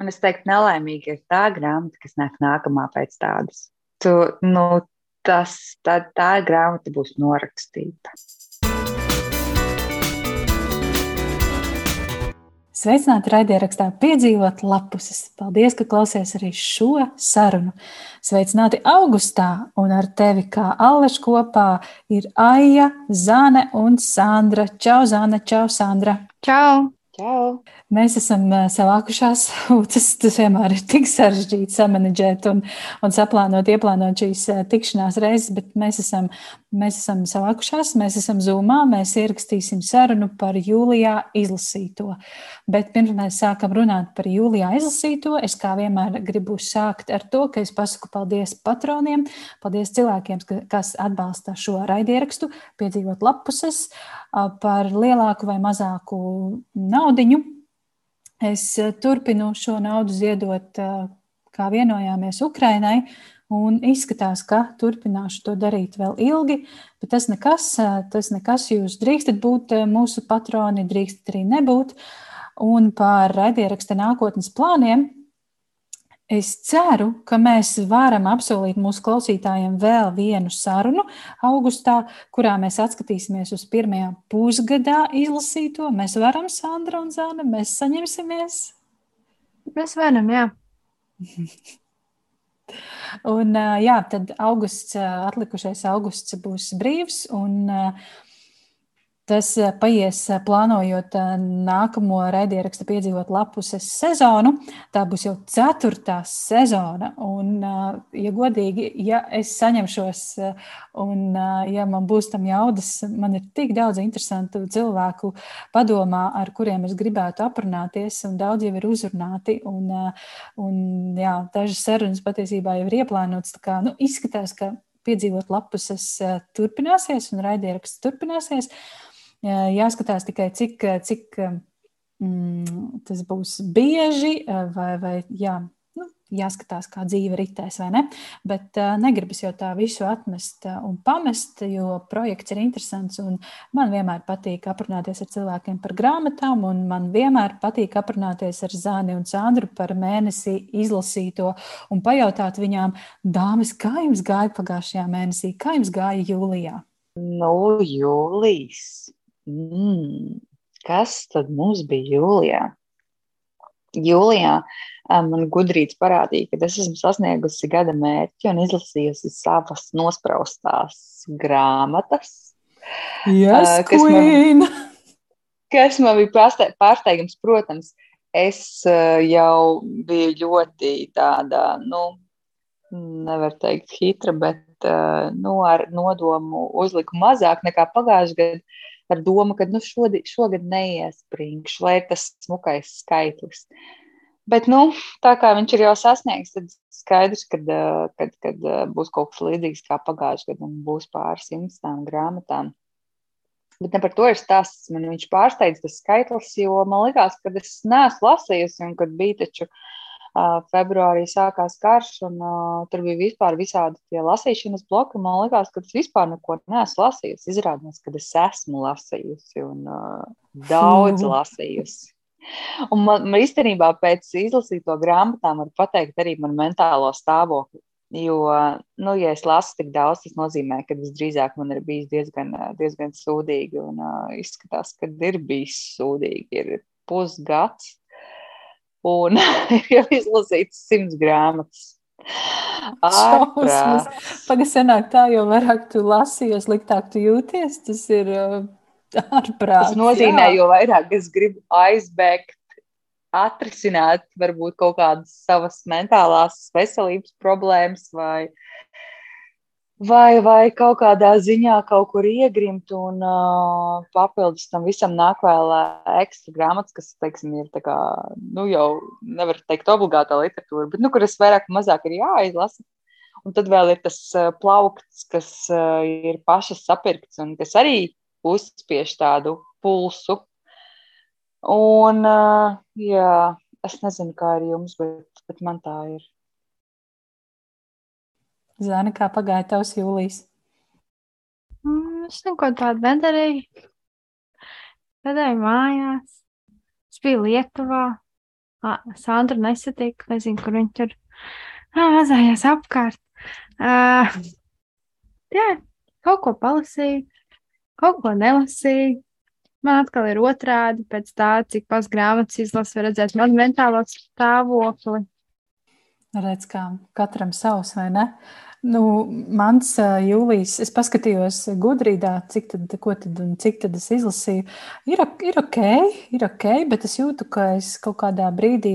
Un es teiktu, nelaimīga ir tā grāmata, kas nāk nākamā pēc tādas. Tu, nu, tas, tā, tā grāmata būs norakstīta. Sveicināti raidierakstā piedzīvot lapuses. Paldies, ka klausies arī šo sarunu. Sveicināti augustā, un ar tevi kā Alleša kopā ir Aija, Zane un Sandra. Čau, Zane, čau, Sandra. Čau! Čau! Mēs esam savākušās, tas, tas vienmēr ir tik sarežģīti samanģēt un, un saplānot, ieplānot šīs tikšanās reizes, bet mēs esam, mēs esam savākušās, mēs esam zūmā, mēs ierakstīsim sarunu par jūlijā izlasīto. Bet pirms mēs sākam runāt par jūlijā izlasīto, es kā vienmēr gribu sākt ar to, ka es pasaku paldies patroniem, paldies cilvēkiem, kas atbalsta šo raidierakstu, piedzīvot lapuses par lielāku vai mazāku naudiņu Es turpinu šo naudu ziedot, kā vienojāmies Ukrainai, un izskatās, ka turpināšu to darīt vēl ilgi, bet tas nekas, tas nekas jūs drīkstat būt mūsu patroni, drīkstat arī nebūt. Un par raidieraksta nākotnes plāniem Es ceru, ka mēs varam apsolīt mūsu klausītājiem vēl vienu sarunu augustā, kurā mēs atskatīsimies uz pirmajā pusgadā izlasīto. Mēs varam, Sandra un Zana, mēs saņemsimies. Mēs varam, jā. un jā, tad augusts, atlikušais augusts būs brīvs. Un, uh, Tas eh, paies eh, plānojot eh, nākamo raidierakstu piedzīvot lapuses sezonu. Tā būs jau ceturtā sezona. Un, ja godīgi, ja es saņemšos un ja man būs tam jaudas, man ir tik daudz interesantu cilvēku padomā, ar kuriem es gribētu aprunāties, un daudz jau ir uzrunāti. Un, un, jā, dažas sarunas patiesībā jau ir ieplānotas. Kā, nu, izskatās, ka piedzīvot lapuses turpināsies un raidieraksts turpināsies. Uh, jāskatās tikai, cik, cik mm, tas būs bieži, vai, vai jā, nu, jāskatās, kā dzīve ritēs, vai ne. Bet uh, negribas jau tā visu atmest un pamest, jo projekts ir interesants. Man vienmēr patīk aprunāties ar cilvēkiem par grāmatām, un man vienmēr patīk aprunāties ar Zāni un Sandru par mēnesi izlasīto un pajautāt viņām, dāmas, kā jums gāja pagājušajā mēnesī, kā jums gāja jūlijā? Nu, jūlijas mm, kas tad mums bija jūlijā? Jūlijā man gudrīts parādīja, ka es esmu sasniegusi gada mērķi un izlasījusi savas nospraustās grāmatas. Yes, kas, man, kas man bija pārsteigums, protams, es jau biju ļoti tāda, nu, nevar teikt, hitra, bet nu, ar nodomu uzliku mazāk nekā pagājušajā gadā ar domu, ka nu, šodi, šogad neiespringšu, lai ir tas smukais skaitlis. Bet, nu, tā kā viņš ir jau sasniegts, tad skaidrs, ka kad, kad būs kaut kas līdzīgs kā pagājušajā gadā, un būs pāris simtām grāmatām. Bet par to ir stāsts. Man viņš pārsteidz tas skaitlis, jo man liekas, ka es neesmu lasījusi, un kad bija taču uh, februārī sākās karš, un uh, tur bija vispār visādi tie lasīšanas bloki. Man liekas, ka es vispār neko neesmu lasījusi. Izrādās, ka es esmu lasījusi un uh, daudz lasījusi. Un man, man īstenībā pēc izlasīto grāmatām var pateikt arī man mentālo stāvokli. Jo, nu, ja es lasu tik daudz, tas nozīmē, ka visdrīzāk man ir bijis diezgan, diezgan sūdīgi. Un uh, izskatās, ka ir bijis sūdīgi. Ir pusgads, un jau izlasīts simts grāmatas. Pagaidām, senāk tā, jo vairāk tu lasi, jo sliktāk tu jūties. Tas ir uh, ārprāts. Tas nozīmē, jā. jo vairāk es gribu aizbēgt, atrisināt varbūt kaut kādas savas mentālās veselības problēmas vai vai, vai kaut kādā ziņā kaut kur iegrimt, un uh, papildus tam visam nāk vēl ekstra grāmatas, kas, teiksim, ir kā, nu, jau nevar teikt obligātā literatūra, bet, nu, kur es vairāk un mazāk ir jāizlasa. Un tad vēl ir tas plaukts, kas uh, ir pašas sapirkts un kas arī uzspiež tādu pulsu. Un, uh, jā, es nezinu, kā ar jums, bet, bet man tā ir. Zana, kā pagāja tavs jūlijas? Mm, es neko tādu nedarīju. Gadēju mājās. Es biju Lietuvā. Sandra nesatika, nezinu, kur viņa tur mazājās apkārt. Uh, jā, kaut ko palasīju, kaut ko nelasīju. Man atkal ir otrādi, pēc tā, cik pats grāmatas izlasu, redzēt manu mentālo stāvokli. Redz, kā katram savs, vai ne? Uh, Nu, mans jūlijas, es paskatījos gudrībā, cik tad, tad, cik tad es izlasīju. Ir, ir ok, ir ok, bet es jūtu, ka es kaut kādā brīdī,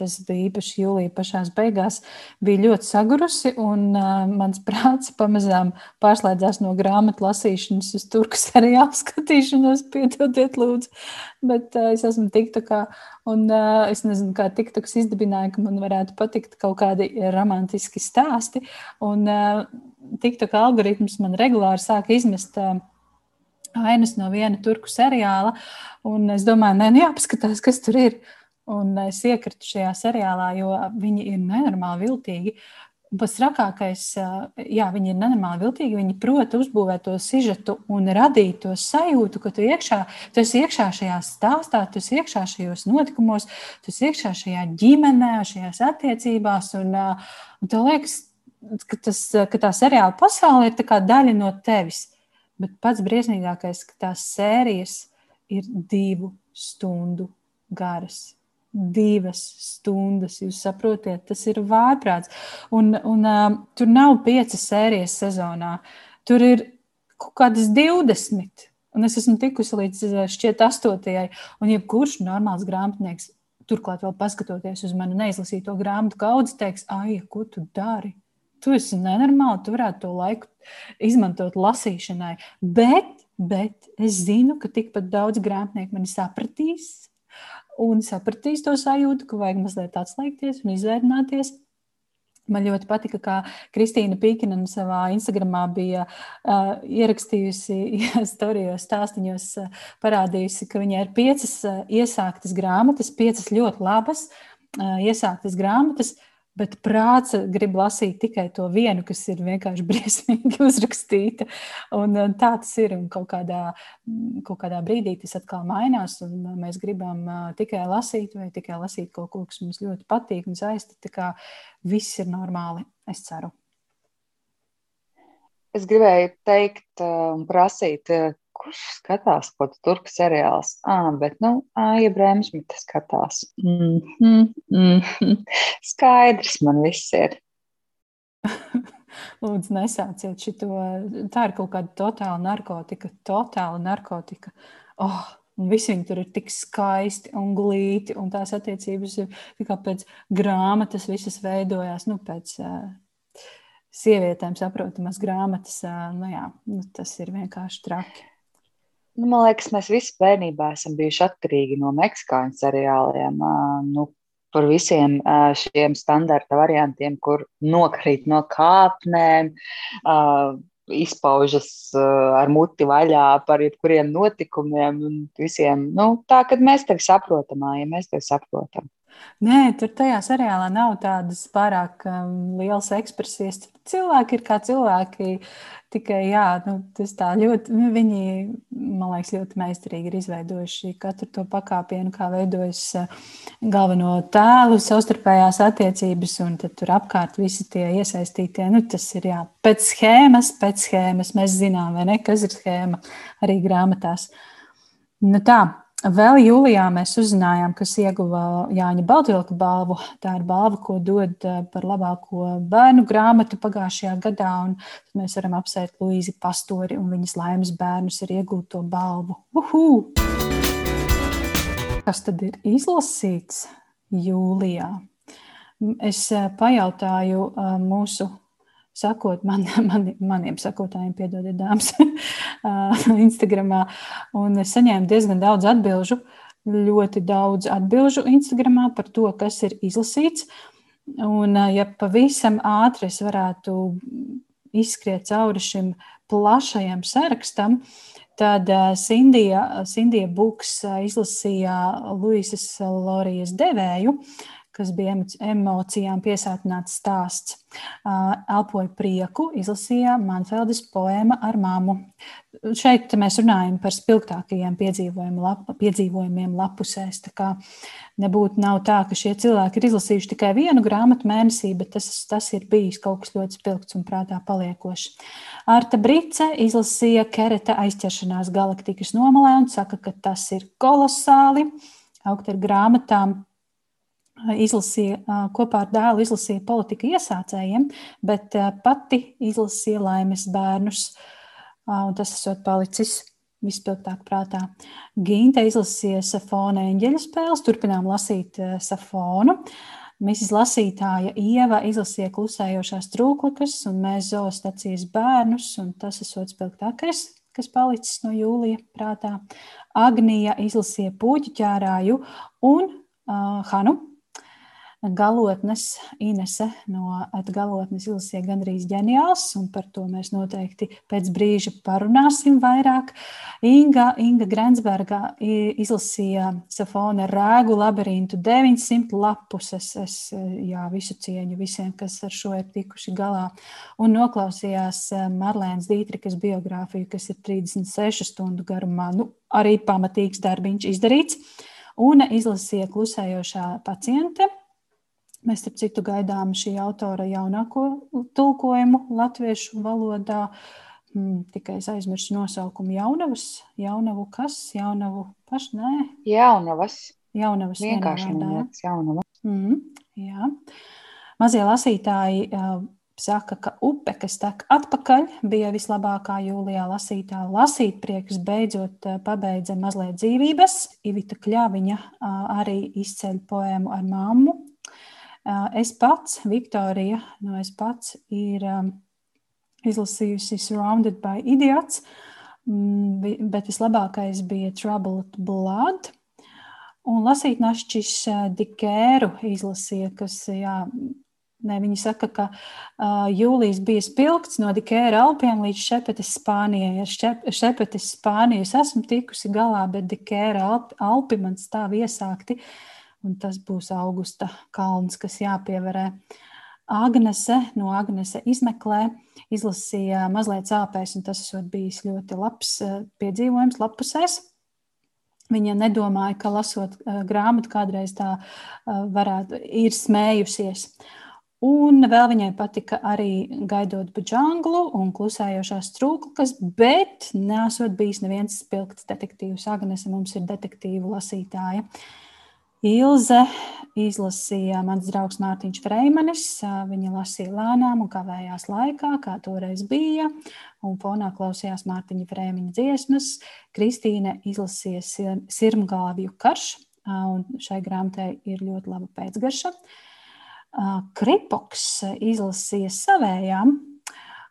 tas bija īpaši jūlijā pašās beigās, biju ļoti sagurusi, un uh, mans prāts pamazām pārslēdzās no grāmatu lasīšanas uz turku seriālu skatīšanos, piedodiet, lūdzu. Bet uh, es esmu tik tā kā Un uh, es nezinu, kā TikToks izdibināja, ka man varētu patikt kaut kādi romantiski stāsti. Un uh, TikTok algoritms man regulāri sāka izmest. Uh, Ainas no viena turku seriāla, un es domāju, nē, nu jāpaskatās, kas tur ir. Un es iekritu šajā seriālā, jo viņi ir nenormāli viltīgi. Pats trakākais, jā, viņi ir nenormāli viltīgi. Viņi prot uzbūvēt to sižetu un radīt to sajūtu, ka tu, iekšā, tu esi iekšā šajā stāstā, tu esi iekšā šajos notikumos, tu esi iekšā šajā ģimenē, šajās attiecībās. Un, un tev liekas, ka, tas, ka tā seriāla pasaule ir daļa no tevis. Bet pats briesmīgākais, ka tās sērijas ir divu stundu garas divas stundas. Jūs saprotat, tas ir vārprāts. Un, un uh, tur nav piecas sērijas sezonā. Tur ir kaut kādas 20. Un es esmu tikusi līdz šķiet astotajai. Un jebkurš normāls grāmatnieks, turklāt vēl paskatoties uz manu neizlasīto grāmatu kaudzi, teiks, ai, ko tu dari? Tu esi nenormāli, tu varētu to laiku izmantot lasīšanai. Bet, bet es zinu, ka tikpat daudz grāmatnieku mani sapratīs, un sapratīs to sajūtu, ka vajag mazliet atslēgties un izvērtināties. Man ļoti patika, kā Kristīna Pīkina savā Instagramā bija uh, ierakstījusi, storijos, stāstīņos, uh, parādījusi, ka viņai ir piecas uh, iesāktas grāmatas, piecas ļoti labas uh, iesāktas grāmatas, uh, Bet prāts grib lasīt tikai to vienu, kas ir vienkārši briesmīgi uzrakstīta. Un uh, tā tas ir. Un kaut kādā, mm, kaut kādā brīdī tas atkal mainās. Uh, mēs gribam uh, tikai lasīt, vai tikai lasīt kaut ko, kas mums ļoti patīk un saista. Tā kā viss ir normāli, es ceru. Es gribēju teikt un prasīt, kurš skatās kaut kādu turku seriāls? Ah, bet, nu, Aija Bremsmita skatās. Mm -hmm, mm -hmm. Skaidrs man viss ir. Lūdzu, nesāciet šo. Tā ir kaut kāda totāla narkotika, totāla narkotika. Oh, un visi viņi tur ir tik skaisti un glīti, un tās attiecības ir tikai pēc grāmatas, visas veidojās nu, pēc uh, sievietēm saprotamas grāmatas. Uh, nu, jā, nu, tas ir vienkārši traki. Nu, man liekas, mēs visi bērnībā esam bijuši atkarīgi no meksikāņu seriāliem. Nu, par visiem šiem standarta variantiem, kur nokrīt no kāpnēm, izpaužas ar muti vaļā par jebkuriem notikumiem un visiem. Nu, tā, kad mēs tevi saprotam, ja mēs tevi saprotam. Nē, tur tajā seriālā nav tādas pārāk um, lielas ekspresijas. Cilvēki ir kā cilvēki. Tikai jā, nu, tas tā ļoti, nu, viņi, man liekas, ļoti meistarīgi ir izveidojuši katru to pakāpienu, kā veidojas uh, galveno tēlu, savstarpējās attiecības, un tad tur apkārt visi tie iesaistītie. Nu, tas ir jā, pēc schēmas, pēc schēmas. Mēs zinām, vai ne, kas ir schēma arī grāmatās. Nu, tā, Vēl jūlijā mēs uzzinājām, kas ieguva Jāņa Baltvilka balvu. Tā ir balva, ko dod eh, par labāko bērnu grāmatu pagājušajā gadā. Mēs varam apsveikt Luīzi Pastori un viņas laimes bērnus ar iegūto balvu. Uhu! Kas tad ir izlasīts jūlijā? Es eh, pajautāju eh, mūsu sakot man, man, maniem sakotājiem, piedodiet, dāmas, Instagramā. Un es saņēmu diezgan daudz atbilžu, ļoti daudz atbilžu Instagramā par to, kas ir izlasīts. Un, ja pavisam ātri es varētu izskriet cauri šim plašajam sarakstam, tad Sindija, Sindija Buks izlasīja Luisas Lorijas devēju, kas bija emocijām piesātināts stāsts. Elpoja prieku, izlasīja Manfeldes poēma ar māmu. Šeit mēs runājam par spilgtākajiem lap, piedzīvojumiem lapusēs. Tā kā nebūtu nav tā, ka šie cilvēki ir izlasījuši tikai vienu grāmatu mēnesī, bet tas, tas ir bijis kaut kas ļoti spilgts un prātā paliekošs. Arta Brice izlasīja Kereta aizķeršanās galaktikas nomalē un saka, ka tas ir kolosāli. Augt ar grāmatām izlasīja kopā ar dēlu, izlasīja politika iesācējiem, bet pati izlasīja laimes bērnus. Un tas esot palicis vispilgtāk prātā. Ginte izlasīja Safona eņģeļa spēles, turpinām lasīt Safonu. Mīsīs lasītāja Ieva izlasīja klusējošās trūklakas un mēs zoostacijas bērnus, un tas esot spilgtākais, kas palicis no jūlija prātā. Agnija izlasīja puķu ķērāju un uh, Hanu galotnes, Inese no galotnes izlasīja gandrīz ģeniāls, un par to mēs noteikti pēc brīža parunāsim vairāk. Inga, Inga Grensberga izlasīja Safona rēgu labirintu 900 lapuses. Es jā, visu cieņu visiem, kas ar šo ir tikuši galā. Un noklausījās Marlēnas Dītrikas biogrāfiju, kas ir 36 stundu garumā. Nu, arī pamatīgs darbiņš izdarīts. Un izlasīja klusējošā paciente Mēs, starp citu, gaidām šī autora jaunāko tulkojumu latviešu valodā. Hmm, tikai es aizmirsu nosaukumu jaunavas. Jaunavu kas? Jaunavu pašu? Nē. Jaunavas. Jaunavas. Vienkārši minēts jaunavas. Mm, jā. Mazie lasītāji uh, saka, ka upe, kas tek atpakaļ, bija vislabākā jūlijā lasītā. Lasīt prieks beidzot pabeidza mazliet dzīvības. Ivita Kļaviņa uh, arī izceļ poēmu ar mammu Es pats, Viktorija, no es pats ir izlasījusi Surrounded by Idiots, mm, bet vislabākais bija Troubled Blood. Un lasīt našķis Dikēru izlasīja, kas, jā, ne, viņi saka, ka uh, jūlijas bija spilgts no Dikēra Alpiem līdz Šepetes Spānijai. Ar šep, Šepetes Spāniju es esmu tikusi galā, bet Dikēra Alpi, Alpi man stāv iesākti. Uh, un tas būs augusta kalns, kas jāpievarē. Agnese no Agnese izmeklē, izlasīja mazliet sāpēs, un tas esot bijis ļoti labs eh, piedzīvojums lapusēs. Viņa nedomāja, ka lasot eh, grāmatu kādreiz tā eh, varētu, ir smējusies. Un vēl viņai patika arī gaidot buģanglu un klusējošās trūkulas, bet nesot bijis neviens spilgts detektīvs. Agnese mums ir detektīvu lasītāja. Uh, Ilze izlasīja mans draugs Mārtiņš Freimanis. Viņa lasīja lēnām un kavējās laikā, kā toreiz bija, un fonā klausījās Mārtiņa Freimiņa dziesmas. Kristīne izlasīja Sirmgāvju karš, un šai grāmatai ir ļoti laba pēcgarša. Kripoks izlasīja savējām,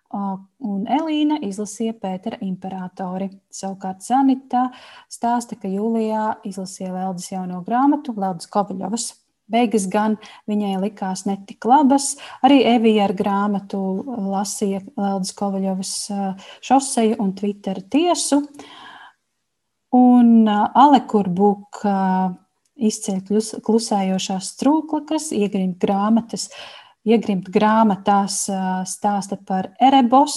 un Elīna izlasīja Pētera imperatori. Savukārt Sanita stāsta, ka jūlijā izlasīja Leldas jauno grāmatu Leldas Kovaļovas. Beigas gan viņai likās netik labas. Arī Evija ar grāmatu lasīja Leldas Kovaļovas šoseju un Twitter tiesu. Un Alekurbuk izceļ klusējošās trūklakas, iegrimt grāmatas iegrimt grāmatās, stāsta par Erebos,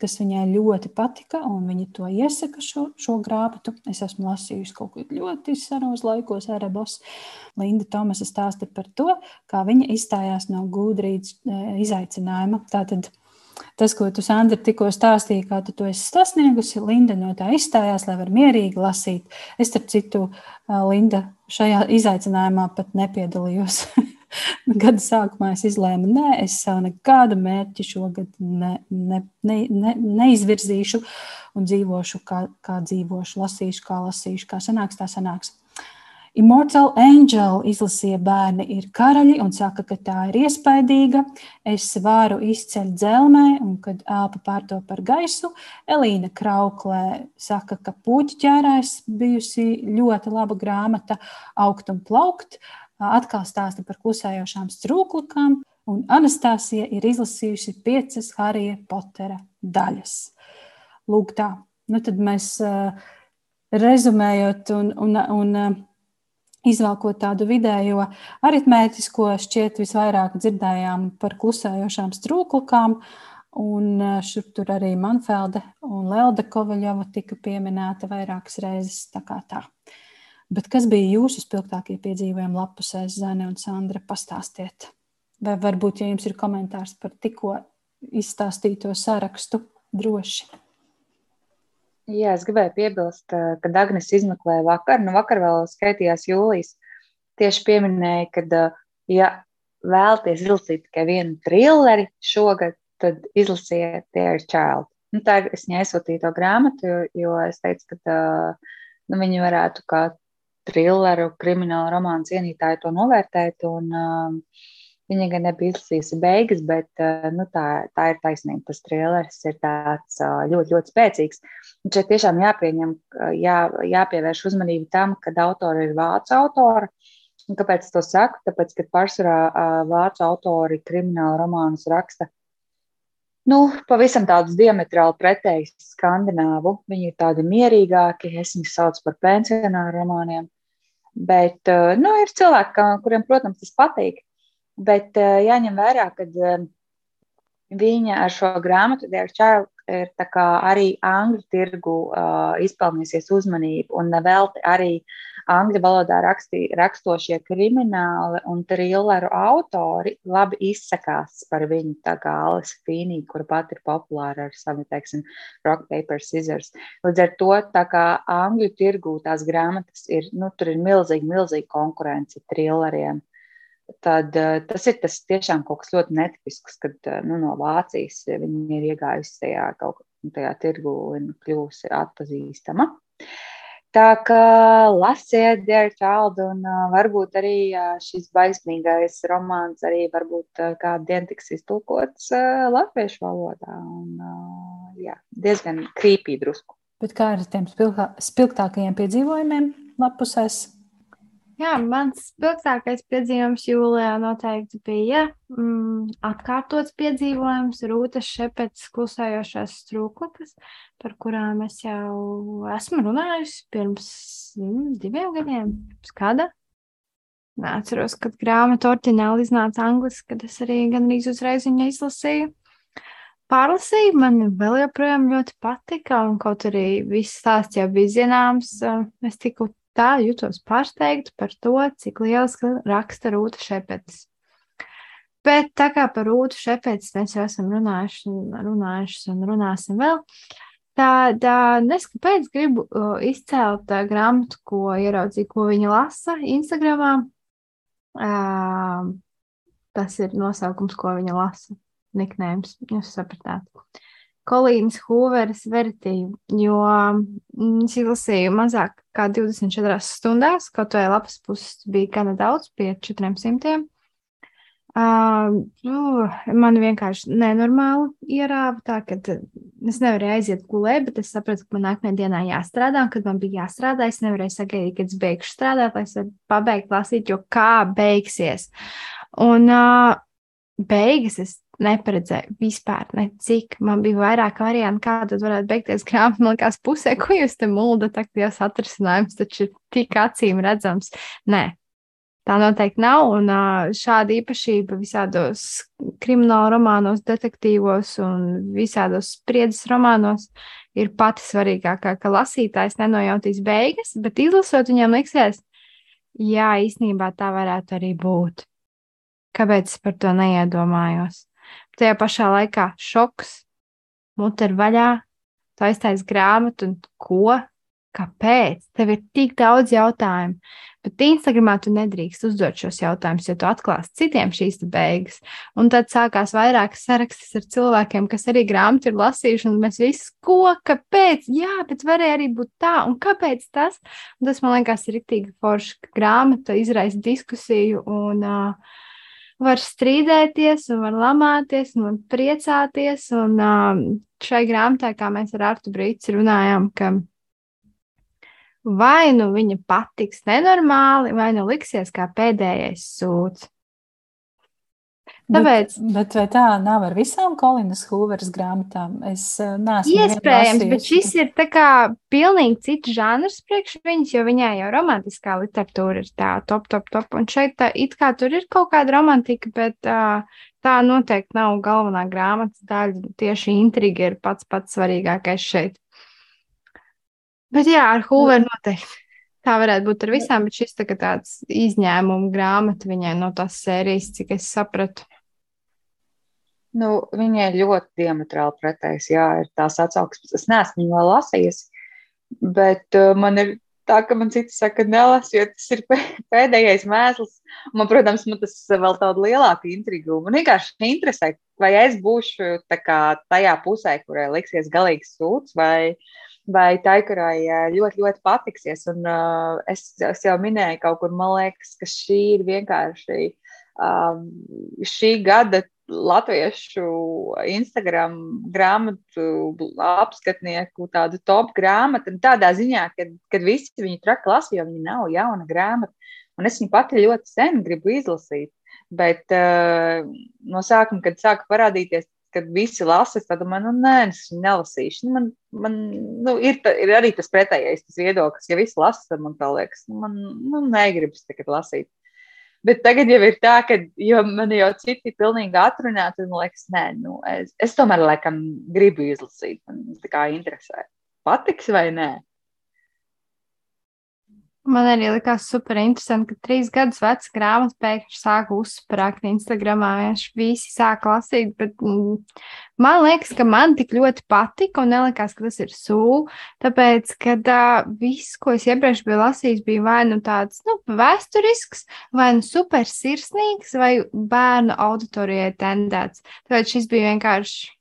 kas viņai ļoti patika, un viņa to iesaka šo, šo grāmatu. Es esmu lasījusi kaut ko ļoti senos laikos Erebos. Linda Tomasa stāsta par to, kā viņa izstājās no gudrības izaicinājuma. Tātad tas, ko tu, Sandra, tikko stāstīji, kā tu to esi sasniegusi, Linda no tā izstājās, lai var mierīgi lasīt. Es, starp citu, Linda, šajā izaicinājumā pat nepiedalījos. Gada sākumā es izlēmu, nē, es sev nekādu mērķi šogad ne, ne, ne, ne, neizvirzīšu un dzīvošu, kā, kā dzīvošu, lasīšu, kā lasīšu, kā sanāks, tā sanāks. Immortal Angel izlasīja bērni ir karaļi un saka, ka tā ir iespaidīga. Es varu izceļt dzelmē, un kad elpa pārto par gaisu, Elīna Krauklē saka, ka puķi ķērājs bijusi ļoti laba grāmata augt un plaukt. Uh, atkal stāsta par klusējošām strūklakām, un Anastasija ir izlasījusi piecas Harija Potera daļas. Lūk, tā. Nu, tad mēs rezumējot un, un, un izvēlkot tādu vidējo aritmētisko, šķiet visvairāk dzirdējām par klusējošām strūklakām. Un šur tur arī Manfelde un Lelda Kovaļova tika pieminēta vairākas reizes. Tā kā tā. Bet kas bija jūsu spilgtākie piedzīvojumi lapusēs, Zane un Sandra? Pastāstiet! Vai varbūt, ja jums ir komentārs par tikko izstāstīto sarakstu, droši. Jā, es gribēju piebilst, ka Dagnis izmeklēja vakar, nu vakar vēl skaitījās jūlijas. Tieši pieminēja, ka, ja vēlaties izlasīt tikai vienu trilleri šogad, tad izlasiet Dear Child. Nu, tā ir es viņai aizsūtīju to grāmatu, jo, jo es teicu, ka nu, viņi varētu kā trilleru, kriminālu romānu cienītāju to novērtēt. Un, uh, Viņa gan nebija izlasījusi beigas, bet eh, nu, tā, tā ir taisnība. Tas trīlers ir tāds eh, ļoti, ļoti spēcīgs. Un šeit tiešām jāpieņem, jā, jāpievērš uzmanība tam, ka autori ir vācu autori. Un kāpēc es to saku? Tāpēc, ka pārsvarā eh, vācu autori kriminālu romānus raksta nu, pavisam tādus diametrāli pretējus skandināvu. Viņi ir tādi mierīgāki, es viņus saucu par pensionāru romāniem. Bet nu, ir cilvēki, kuriem, protams, tas patīk. Bet uh, jāņem vērā, ka uh, viņa ar šo grāmatu Dear Child ir arī angļu tirgu uh, izpelnījusies uzmanību, un nevelti arī angļu valodā rakstī, rakstošie krimināli un trilleru autori labi izsakās par viņu, tā kā Alisa Fīnī, kura pat ir populāra ar savu, teiksim, rock, paper, scissors. Līdz ar to, tā kā angļu tirgu tās grāmatas ir, nu, tur ir milzīgi, milzīgi konkurence trilleriem tad uh, tas ir tas tiešām kaut kas ļoti netipisks, kad uh, nu, no Vācijas viņi ir iegājusi tajā kaut kādā tirgu un kļūsi atpazīstama. Tā kā lasiet, Dear Child, un uh, varbūt arī šis baismīgais romāns arī varbūt kādu dienu tiks iztulkots latviešu valodā. Un, jā, diezgan krīpī drusku. Bet kā ar tiem spilgtākajiem piedzīvojumiem lapusēs? Jā, mans spilgtākais piedzīvojums jūlijā noteikti bija mm, atkārtots piedzīvojums Rūtas Šepets klusējošās strūklakas, par kurām es jau esmu runājusi pirms mm, diviem gadiem, pirms kāda. Atceros, kad grāmata oriģināli iznāca angliski, kad es arī gandrīz uzreiz viņu izlasīju. Pārlasīju, man vēl joprojām ļoti patika, un kaut arī viss stāsts jau bija zināms, es tiku tā jutos pārsteigta par to, cik liels raksta Rūta Šepets. Bet tā kā par Rūtu Šepets mēs jau esam runājuši, runājuši un runāsim vēl, tad es kāpēc gribu izcelt grāmatu, ko ieraudzīju, ko viņa lasa Instagramā. Tas ir nosaukums, ko viņa lasa. Niknējums, jūs sapratāt. Kolīnas Hooveras vertību, jo mm, es izlasīju mazāk kā 24 stundās, kaut vai lapas puses bija gana daudz, pie 400. Uh, uh, man vienkārši nenormāli ierāva tā, ka es nevarēju aiziet gulēt, bet es sapratu, ka man nākamajā dienā jāstrādā, un kad man bija jāstrādā, es nevarēju sagaidīt, kad es beigšu strādāt, lai es varētu pabeigt lasīt, jo kā beigsies. Un uh, beigas es neparedzēju vispār, ne cik. Man bija vairāk variantu, kā tad varētu beigties grāmata. Man liekas, pusē, ko jūs te muldat, tak tās atrisinājums taču ir tik acīm redzams. Nē, tā noteikti nav. Un šāda īpašība visādos krimināla romānos, detektīvos un visādos spriedzes romānos ir pati svarīgākā, ka lasītājs nenojautīs beigas, bet izlasot viņam liksies, jā, īstenībā tā varētu arī būt. Kāpēc es par to neiedomājos? Tajā pašā laikā šoks, mute ir vaļā, tu aiztais grāmatu un ko? Kāpēc? Tev ir tik daudz jautājumu, bet Instagramā tu nedrīkst uzdot šos jautājumus, jo tu atklāsi citiem šīs beigas. Un tad sākās vairākas sarakstas ar cilvēkiem, kas arī grāmatu ir lasījuši, un mēs visi, ko, kāpēc? Jā, bet varēja arī būt tā, un kāpēc tas? Un tas man liekas ir rīktīgi forši, ka grāmata izraisa diskusiju un uh, var strīdēties, un var lamāties, un var priecāties. Un um, šai grāmatai, kā mēs ar Artu Brīci runājām, ka vai nu viņa patiks nenormāli, vai nu liksies kā pēdējais sūds. Tāpēc, Bet, bet vai tā nav ar visām Kolinas Hooveras grāmatām? Es uh, neesmu iespējams, bet šis ir tā kā pilnīgi cits žanrs priekš viņas, jo viņai jau romantiskā literatūra ir tā top, top, top. Un šeit tā, it kā tur ir kaut kāda romantika, bet uh, tā noteikti nav galvenā grāmatas daļa. Tieši intriga ir pats pats svarīgākais šeit. Bet jā, ar Hooveru noteikti. Tā varētu būt ar visām, bet šis tā tāds izņēmuma grāmata viņai no tās sērijas, cik es sapratu. Nu, viņai ļoti diametrāli pretējs, jā, ir tās atsauksmes. Es neesmu viņu vēl lasījusi, bet uh, man ir tā, ka man citi saka, ka nelasu, jo tas ir pē- pēdējais mēsls. Man, protams, man tas vēl tādu lielāku intrigu. Man vienkārši interesē, vai es būšu kā tajā pusē, kurai liksies galīgi sūds, vai, vai tai, kurai uh, ļoti, ļoti patiksies. Un uh, es, es jau minēju kaut kur, man liekas, ka šī ir vienkārši um, šī gada latviešu Instagram grāmatu apskatnieku tādu top grāmatu. Tādā ziņā, ka kad visi viņu traki lasa, jo viņa nav jauna grāmata. Un es viņu pati ļoti sen gribu izlasīt. Bet uh, no sākuma, kad sāka parādīties, kad visi lasa, tādu man, nu, nē, es viņu nelasīšu. Nu, man, man nu, ir, ta, ir arī tas pretējais tas viedoklis, ja visi lasa, tad man tā liekas, nu, man nu, negribas tagad lasīt. Bet tagad jau ir tā, ka man jau citi ir pilnīgi atrunāti, un man liekas, nē, nu, es, es tomēr laikam gribu izlasīt. Man tā kā interesē. Patiks vai nē? Man arī likās super interesanti, ka trīs gadus veca grāmata pēkšņi sāka uzsprāgt Instagramā. Vienkārši visi sāka lasīt, bet mm, man liekas, ka man tik ļoti patika un nelikās, ka tas ir sūds. Tāpēc, kad uh, viss, ko es iepriekš biju lasījis, bija vai nu tāds nu, vēsturisks, vai nu super sirsnīgs, vai bērnu auditorijai tendēts. Tāpēc šis bija vienkārši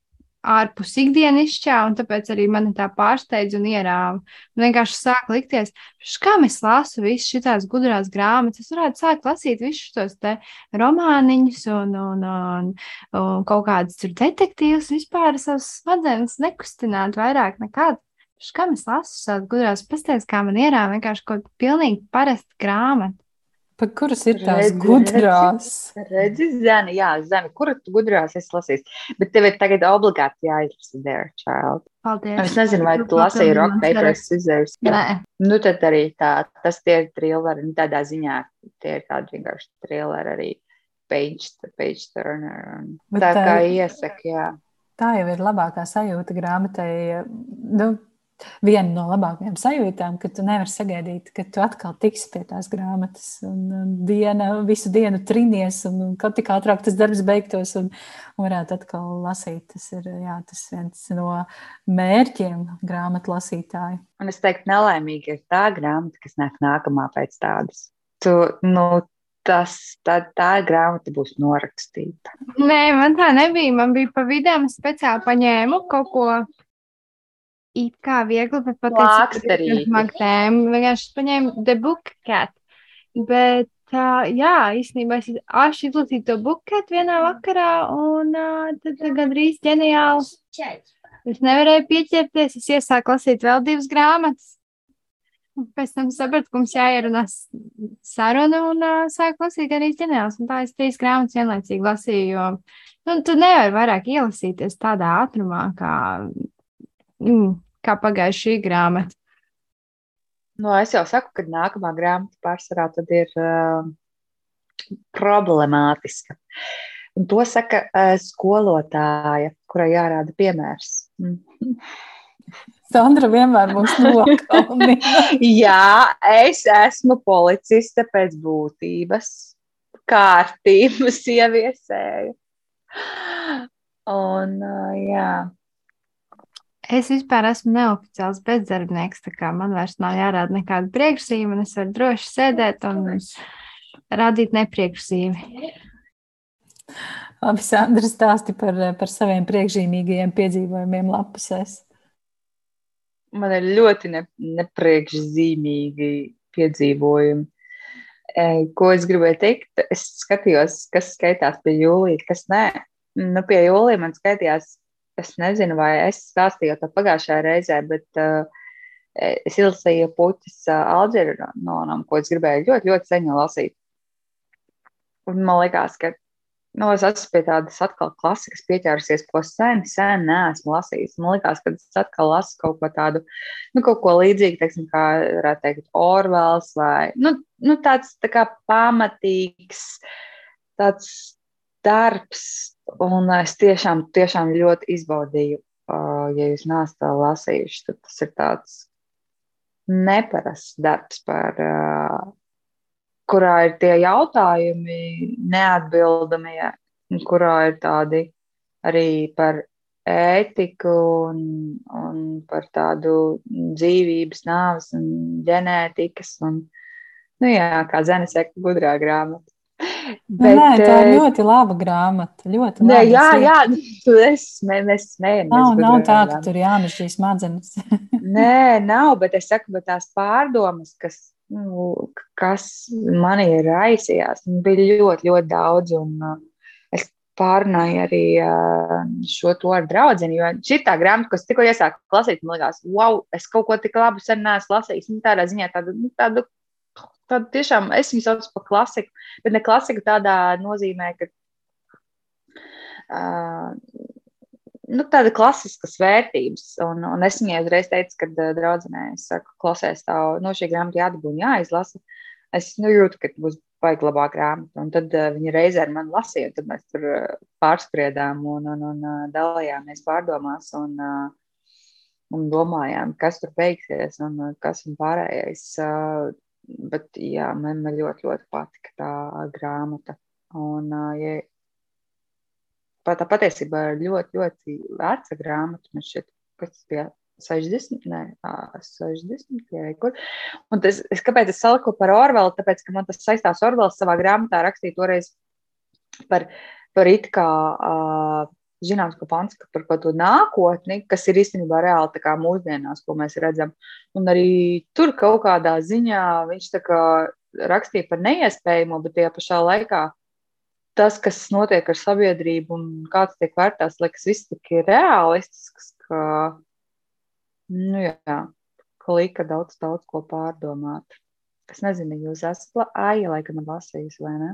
ārpus ikdienišķā, un tāpēc arī mani tā pārsteidz un ierāva. Man vienkārši sāk likties, kā es lasu visas šīs gudrās grāmatas. Es varētu sākt lasīt visus tos romāniņus un, un, un, un kaut kādus detektīvus, vispār savas smadzenes nekustināt vairāk nekad. Kā es lasu savas gudrās pastāstīs, kā man ierāva vienkārši kaut kāda pilnīgi parasta grāmata. Pa kuras ir tās Redzi, gudrās? Redzi, Zani, jā, Zani, kuru tu gudrās esi lasījis? Bet tev ir tagad obligāti jāizlasa There Child. Paldies. Es nezinu, vai tu lasīji Rock Paper Scissors. Nē, Nu, tad arī tā, tas tie ir trilleri, nu, tādā ziņā tie ir tādi vienkārši trilleri arī page, page turner. Un Bet tā kā tā- iesaka, jā. Tā jau ir labākā sajūta grāmatai. Nu, viena no labākajām sajūtām, ka tu nevari sagaidīt, ka tu atkal tiksi pie tās grāmatas. Un, diena, visu dienu trinies, un, kaut tik ātrāk tas darbs beigtos, un, un varētu atkal lasīt. Tas ir jā, tas viens no mērķiem grāmatu lasītāju. Un es teiktu, nelaimīgi ir tā grāmata, kas nāk nākamā pēc tādas. Tu, nu, tas, tā, tā grāmata būs norakstīta. Nē, man tā nebija. Man bija pa vidām es speciāli paņēmu kaut ko. It kā viegli, bet Plāksterīti. Magnēm vienkārši paņēmu The Book Cat. Bet, uh, jā, īstenībā es aši izlasīju to Book Cat vienā vakarā, un uh, tad gandrīz ģeniāli. Es nevarēju pieķerties, es iesāku lasīt vēl divas grāmatas. Pēc tam sapratu, ka mums jāierunā saruna un uh, sāku lasīt arī ģeniāls. Un tā es trīs grāmatas vienlaicīgi lasīju, jo nu, tu nevari vairāk ielasīties tādā ātrumā, kā, mm, kā pagājuši šī grāmata. Nu, es jau saku, ka nākamā grāmata pārsvarā tad ir uh, problemātiska. Un to saka uh, skolotāja, kurai jārāda piemērs. Mm. Sandra vienmēr mūs nokaunina. Jā, es esmu policiste pēc būtības, kārtības ieviesēju. Un, uh, jā, Es vispār esmu neoficiāls bezdarbnieks, tā kā man vairs nav jārāda nekāda priekšzīme, un es varu droši sēdēt un rādīt nepriekšzīmi. Labi, Sandra stāsti par, par saviem priekšzīmīgajiem piedzīvojumiem lapusēs. man ir ļoti ne, nepriekšzīmīgi piedzīvojumi. E, Ko es gribēju teikt? Es skatījos, kas skaitās pie jūlija, kas nē. Nu, pie jūlija man skaitījās, es nezinu, vai es stāstīju to pagājušajā reizē, bet uh, es izlasīju puķis uh, Alģeronam, ko es gribēju ļoti, ļoti sen lasīt. Un man liekas, ka nu, es esmu pie tādas atkal klasikas pieķērusies, ko sen, sen neesmu lasījis. Man liekas, ka es atkal lasu kaut ko tādu, nu, kaut ko līdzīgu, teiksim, kā varētu teikt, Orvels vai, nu, nu tāds tā kā pamatīgs, tāds darbs, un es tiešām, tiešām ļoti izbaudīju, ja jūs neesat lasījuši, tad tas ir tāds neparasts darbs par kurā ir tie jautājumi neatbildamie, kurā ir tādi arī par ētiku un, un par tādu dzīvības, nāves un ģenētikas. Un, nu jā, kā Zene saka, gudrā grāmata. Bet, Nē, tā ir ļoti laba grāmata. Ļoti nē, jā, jā, tu esi, mēs smējamies. Nav, nav tā, ka tur jāmežģīs smadzenes. nē, nav, bet es saku, bet tās pārdomas, kas nu, kas manī ir raisījās. Bija ļoti, ļoti daudz. Un, uh, es pārunāju arī uh, šo to ar draugu. Jo šī tā grāmata, kas tikko iesāku lasīt, man liekas, wow, es kaut ko tik labu sen neesmu lasījis. Nu, tādā ziņā tādu, nu, tādu, tādu tiešām es viņu saucu par klasiku, bet ne klasiku tādā nozīmē, ka. Uh, nu, tāda klasiskas vērtības. Un, un es viņai uzreiz teicu, kad uh, draudzenē, es saku, klausies, tā no šī grāmata jādabū, jāizlasa. Es nu, jūtu, ka būs baigi labā grāmata. Un tad uh, viņa reizē ar mani lasīja, un tad mēs tur uh, pārspriedām un, un, un uh, dalījāmies pārdomās un, uh, un domājām, kas tur beigsies un uh, kas un pārējais. Uh, bet jā, man, man ļoti, ļoti patika tā grāmata. Un, ja, pat, tā patiesībā ir ļoti, ļoti veca grāmata. Man šķiet, kas bija 60, nē, 60, jā, kur. Un tas, es, kāpēc es saliku par Orvelu? Tāpēc, ka man tas saistās Orvels savā grāmatā rakstīja toreiz par, par it kā. Uh, Zināms, ka pants par kaut kādu nākotni, kas ir īstenībā reāli tā kā mūsdienās, ko mēs redzam. Un arī tur kaut kādā ziņā viņš tā kā rakstīja par neiespējamo, bet tajā pašā laikā tas, kas notiek ar sabiedrību un kāds tiek vērtēts, liekas, viss tik realistisks, ka, nu jā, ka lika daudz, daudz ko pārdomāt. Es nezinu, jūs esat āja, laikam, lasījis vai ne?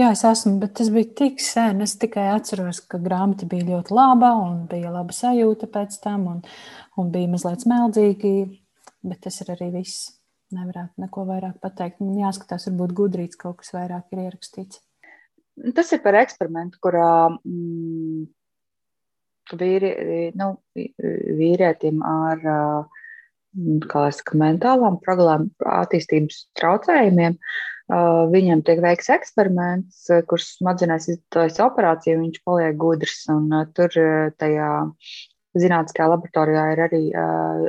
Jā, es esmu, bet tas bija tik sen. Es tikai atceros, ka grāmata bija ļoti laba un bija laba sajūta pēc tam, un, un bija mazliet smeldzīgi, bet tas ir arī viss. Nevarētu neko vairāk pateikt. Man jāskatās, varbūt gudrīts kaut kas vairāk ir ierakstīts. Tas ir par eksperimentu, kurā mm, vīri, nu, vīrietim ar saka, mentālām problēmām, attīstības traucējumiem. Viņam tiek veikts eksperiments, kurš smadzenēs izdarīts operāciju, viņš paliek gudrs. Tur tajā zinātniskajā laboratorijā ir arī uh,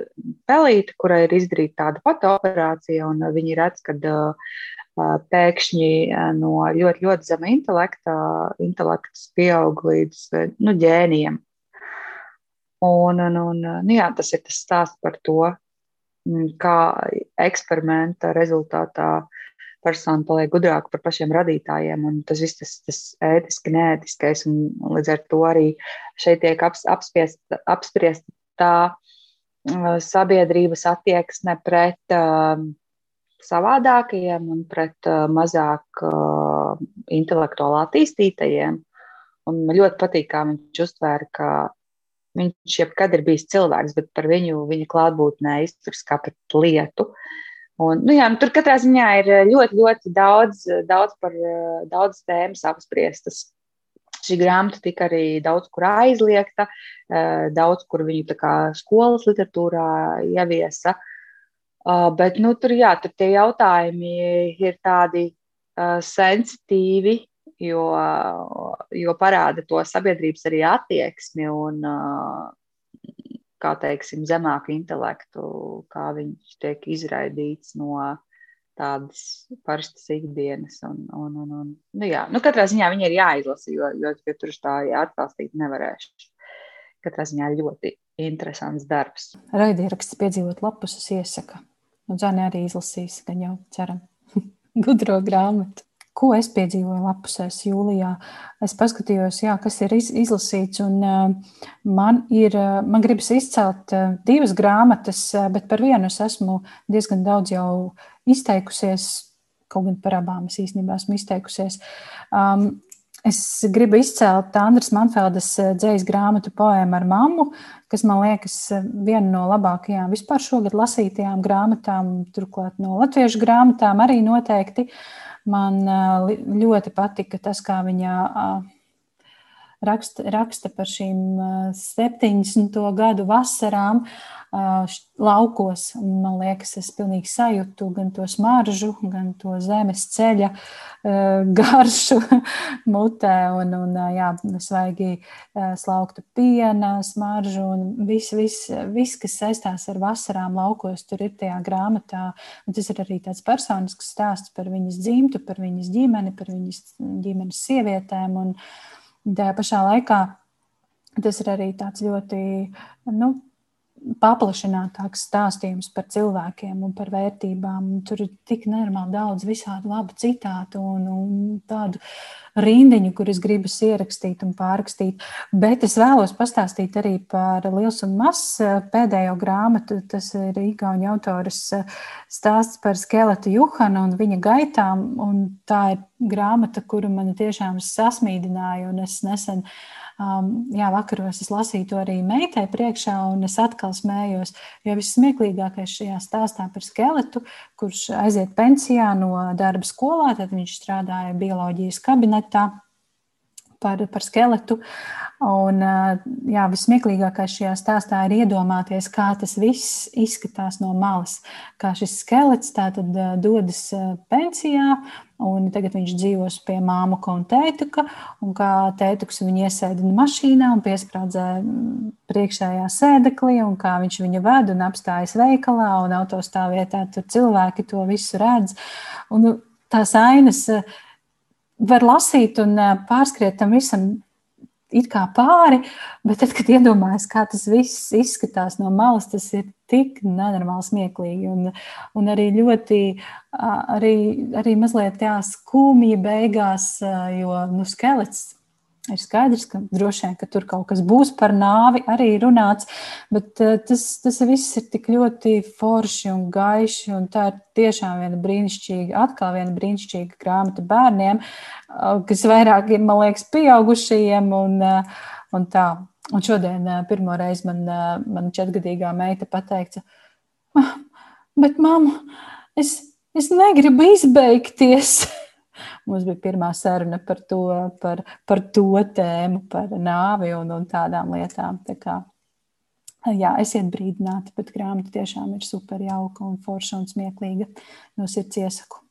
pelīte, kurai ir izdarīta tāda pati operācija, un viņi redz, ka uh, pēkšņi no ļoti, ļoti zema intelekta, intelekts pieaug līdz nu, ģēnijiem. Un, un, un, nu, jā, tas ir tas stāsts par to, kā eksperimenta rezultātā persona paliek gudrāka par pašiem radītājiem. Tas viss tas, tas ētiski, neētiskais, un, un līdz ar to arī šeit tiek aps, apspiest, apspriest tā sabiedrības attieksme pret uh, savādākajiem un pret uh, mazāk uh, intelektuāli attīstītajiem. Un man ļoti patīk, kā viņš uztvēra, ka viņš jebkad ir bijis cilvēks, bet par viņu viņa klātbūtnē izturas kā pret lietu. Un, nu jā, nu, tur katrā ziņā ir ļoti, ļoti daudz, daudz par daudz tēmas apspriestas. Šī grāmata tika arī daudz kur aizliegta, daudz kur viņu skolas literatūrā ieviesa. Bet nu, tur, jā, tur tie jautājumi ir tādi sensitīvi, jo, jo parāda to sabiedrības arī attieksmi un, kā teiksim, zemāku intelektu, kā viņš tiek izraidīts no tādas parastas ikdienas. Un, un, un, un, nu, jā, nu, katrā ziņā viņi ir jāizlasa, jo, jo, jo tur tā atbalstīt nevarēšu. Katrā ziņā ļoti interesants darbs. Raidieraksts piedzīvot lapus, es iesaku. Un Zane arī izlasīs, gan jau ceram, gudro grāmatu. Ko es piedzīvoju lapusēs jūlijā? Es paskatījos, jā, kas ir iz, izlasīts, un uh, man ir, uh, man gribas izcelt uh, divas grāmatas, uh, bet par vienu es esmu diezgan daudz jau izteikusies, kaut gan par abām es īstenībā esmu izteikusies. Um, Es gribu izcelt Andras Manfeldes dzīslu grāmatu poēmu ar mammu, kas man liekas viena no labākajām vispār šogad lasītajām grāmatām, turklāt no latviešu grāmatām arī noteikti. Man ļoti patika tas, kā viņa raksta, raksta par šīm 70. gadu vasarām laukos. Man liekas, es pilnīgi sajūtu gan to smaržu, gan to zemes ceļa garšu mutē, un, un jā, svaigi slauktu piena, smaržu un viss, vis, vis, kas saistās ar vasarām laukos, tur ir tajā grāmatā. Un tas ir arī tāds personisks stāsts par viņas dzimtu, par viņas ģimeni, par viņas ģimenes sievietēm. Un, tajā pašā laikā tas ir arī tāds ļoti nu, paplašinātāks stāstījums par cilvēkiem un par vērtībām. Tur ir tik nenormāli daudz visādi labu citātu un, un tādu rindiņu, kuras gribas ierakstīt un pārrakstīt. Bet es vēlos pastāstīt arī par Liels un Mazs pēdējo grāmatu. Tas ir Igauni autors stāsts par skeletu Juhanu un viņa gaitām. Un tā ir grāmata, kuru man tiešām sasmīdināja es nesen Um, jā, vakaros es lasīju to arī meitai priekšā, un es atkal smējos. Jo vissmieklīgākais šajā stāstā par skeletu, kurš aiziet pensijā no darba skolā, tad viņš strādāja bioloģijas kabinetā par, par skeletu. Un, jā, vismieklīgākais šajā stāstā ir iedomāties, kā tas viss izskatās no malas. Kā šis skelets tātad dodas pensijā, un tagad viņš dzīvos pie māmu un tētuka, un kā tētuks viņu iesēdina mašīnā un piesprādzē priekšējā sēdeklī, un kā viņš viņu ved un apstājas veikalā, un autostāvvietā tur cilvēki to visu redz. Un tās ainas var lasīt un pārskriet tam visam it kā pāri, bet tad, kad iedomājas, kā tas viss izskatās no malas, tas ir tik nenormāli smieklīgi un, un arī ļoti, arī, arī mazliet tā skumji beigās, jo, nu, skelets Ir skaidrs, ka droši vien ka tur kaut kas būs par nāvi, arī runāts, bet uh, tas, tas viss ir tik ļoti forši un gaiši. Un tā ir tiešām viena brīnišķīga, atkal viena brīnišķīga grāmata bērniem, uh, kas vairāk ir, man liekas, pieaugušajiem. Un, uh, un tā. Un šodien pirmo reizi man, man četrgadīgā meita pateica, ah, bet mamma, es, es negribu izbeigties. Mums bija pirmā saruna par to, par, par to tēmu, par nāvi un, un tādām lietām. Tā kā, jā, esiet brīdināti, bet grāmata tiešām ir super jauka un forša un smieklīga. No sirds iesaku.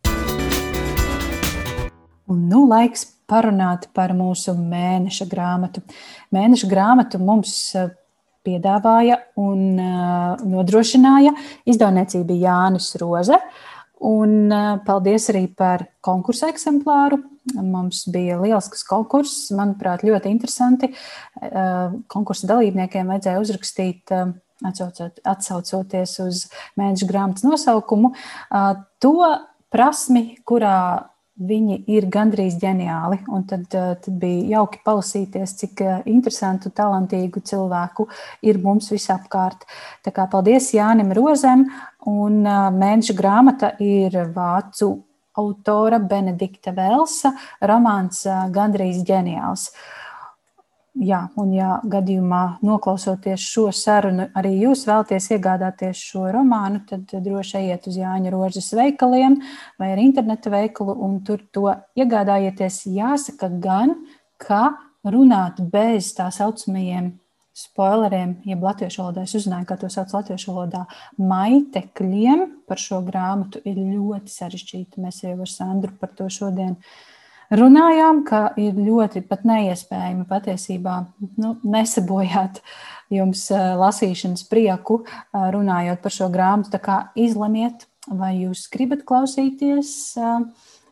Un nu laiks parunāt par mūsu mēneša grāmatu. Mēneša grāmatu mums eh, piedāvāja un uh, nodrošināja izdevniecība Jānis Roze. Uh, Un paldies arī par konkursu eksemplāru. Mums bija lielisks konkurss, manuprāt, ļoti interesanti. Konkursa dalībniekiem vajadzēja uzrakstīt, atsaucoties uz mēneša grāmatas nosaukumu, to prasmi, kurā viņi ir gandrīz ģeniāli. Un tad, tad bija jauki palasīties, cik interesantu, talantīgu cilvēku ir mums visapkārt. Tā kā paldies Jānim Rozem Un mēneša grāmata ir vācu autora Benedikta Velsa romāns Gandrīz ģeniāls. Jā, un ja gadījumā noklausoties šo sarunu, arī jūs vēlaties iegādāties šo romānu, tad droši ejiet uz Jāņa Rožas veikaliem vai ar interneta veikalu un tur to iegādājieties. Jāsaka gan, ka runāt bez tā saucamajiem spoileriem, jeb latviešu valodā, es uzzināju, kā to sauc latviešu valodā, maitekļiem par šo grāmatu ir ļoti sarežģīti. Mēs jau ar Sandru par to šodien runājām, ka ir ļoti pat neiespējami patiesībā nu, nesabojāt jums lasīšanas prieku, runājot par šo grāmatu. Tā kā izlemiet, vai jūs gribat klausīties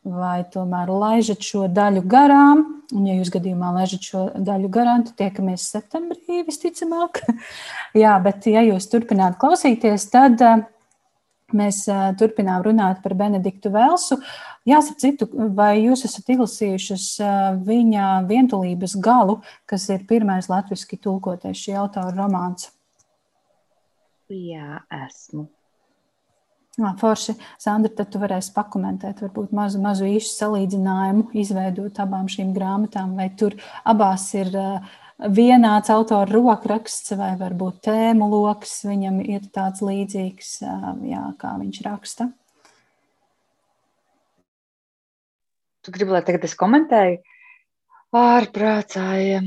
vai tomēr laižat šo daļu garām. Un, ja jūs gadījumā laižat šo daļu garām, tad tiekamies septembrī visticamāk. Jā, bet ja jūs turpināt klausīties, tad uh, mēs turpinām runāt par Benediktu Velsu. Jāsaka, citu, vai jūs esat izlasījušas uh, viņa vientulības galu, kas ir pirmais latviešu tulkotais šī autora romāns? Jā, esmu. Jā, forši. Sandra, tad tu varēsi pakomentēt, varbūt mazu, mazu īšu salīdzinājumu, izveidot abām šīm grāmatām, vai tur abās ir uh, vienāds autora rokraksts, vai varbūt tēmu lokus viņam ir tāds līdzīgs, uh, jā, kā viņš raksta. Tu gribi, lai tagad es komentēju? Ārprātājiem.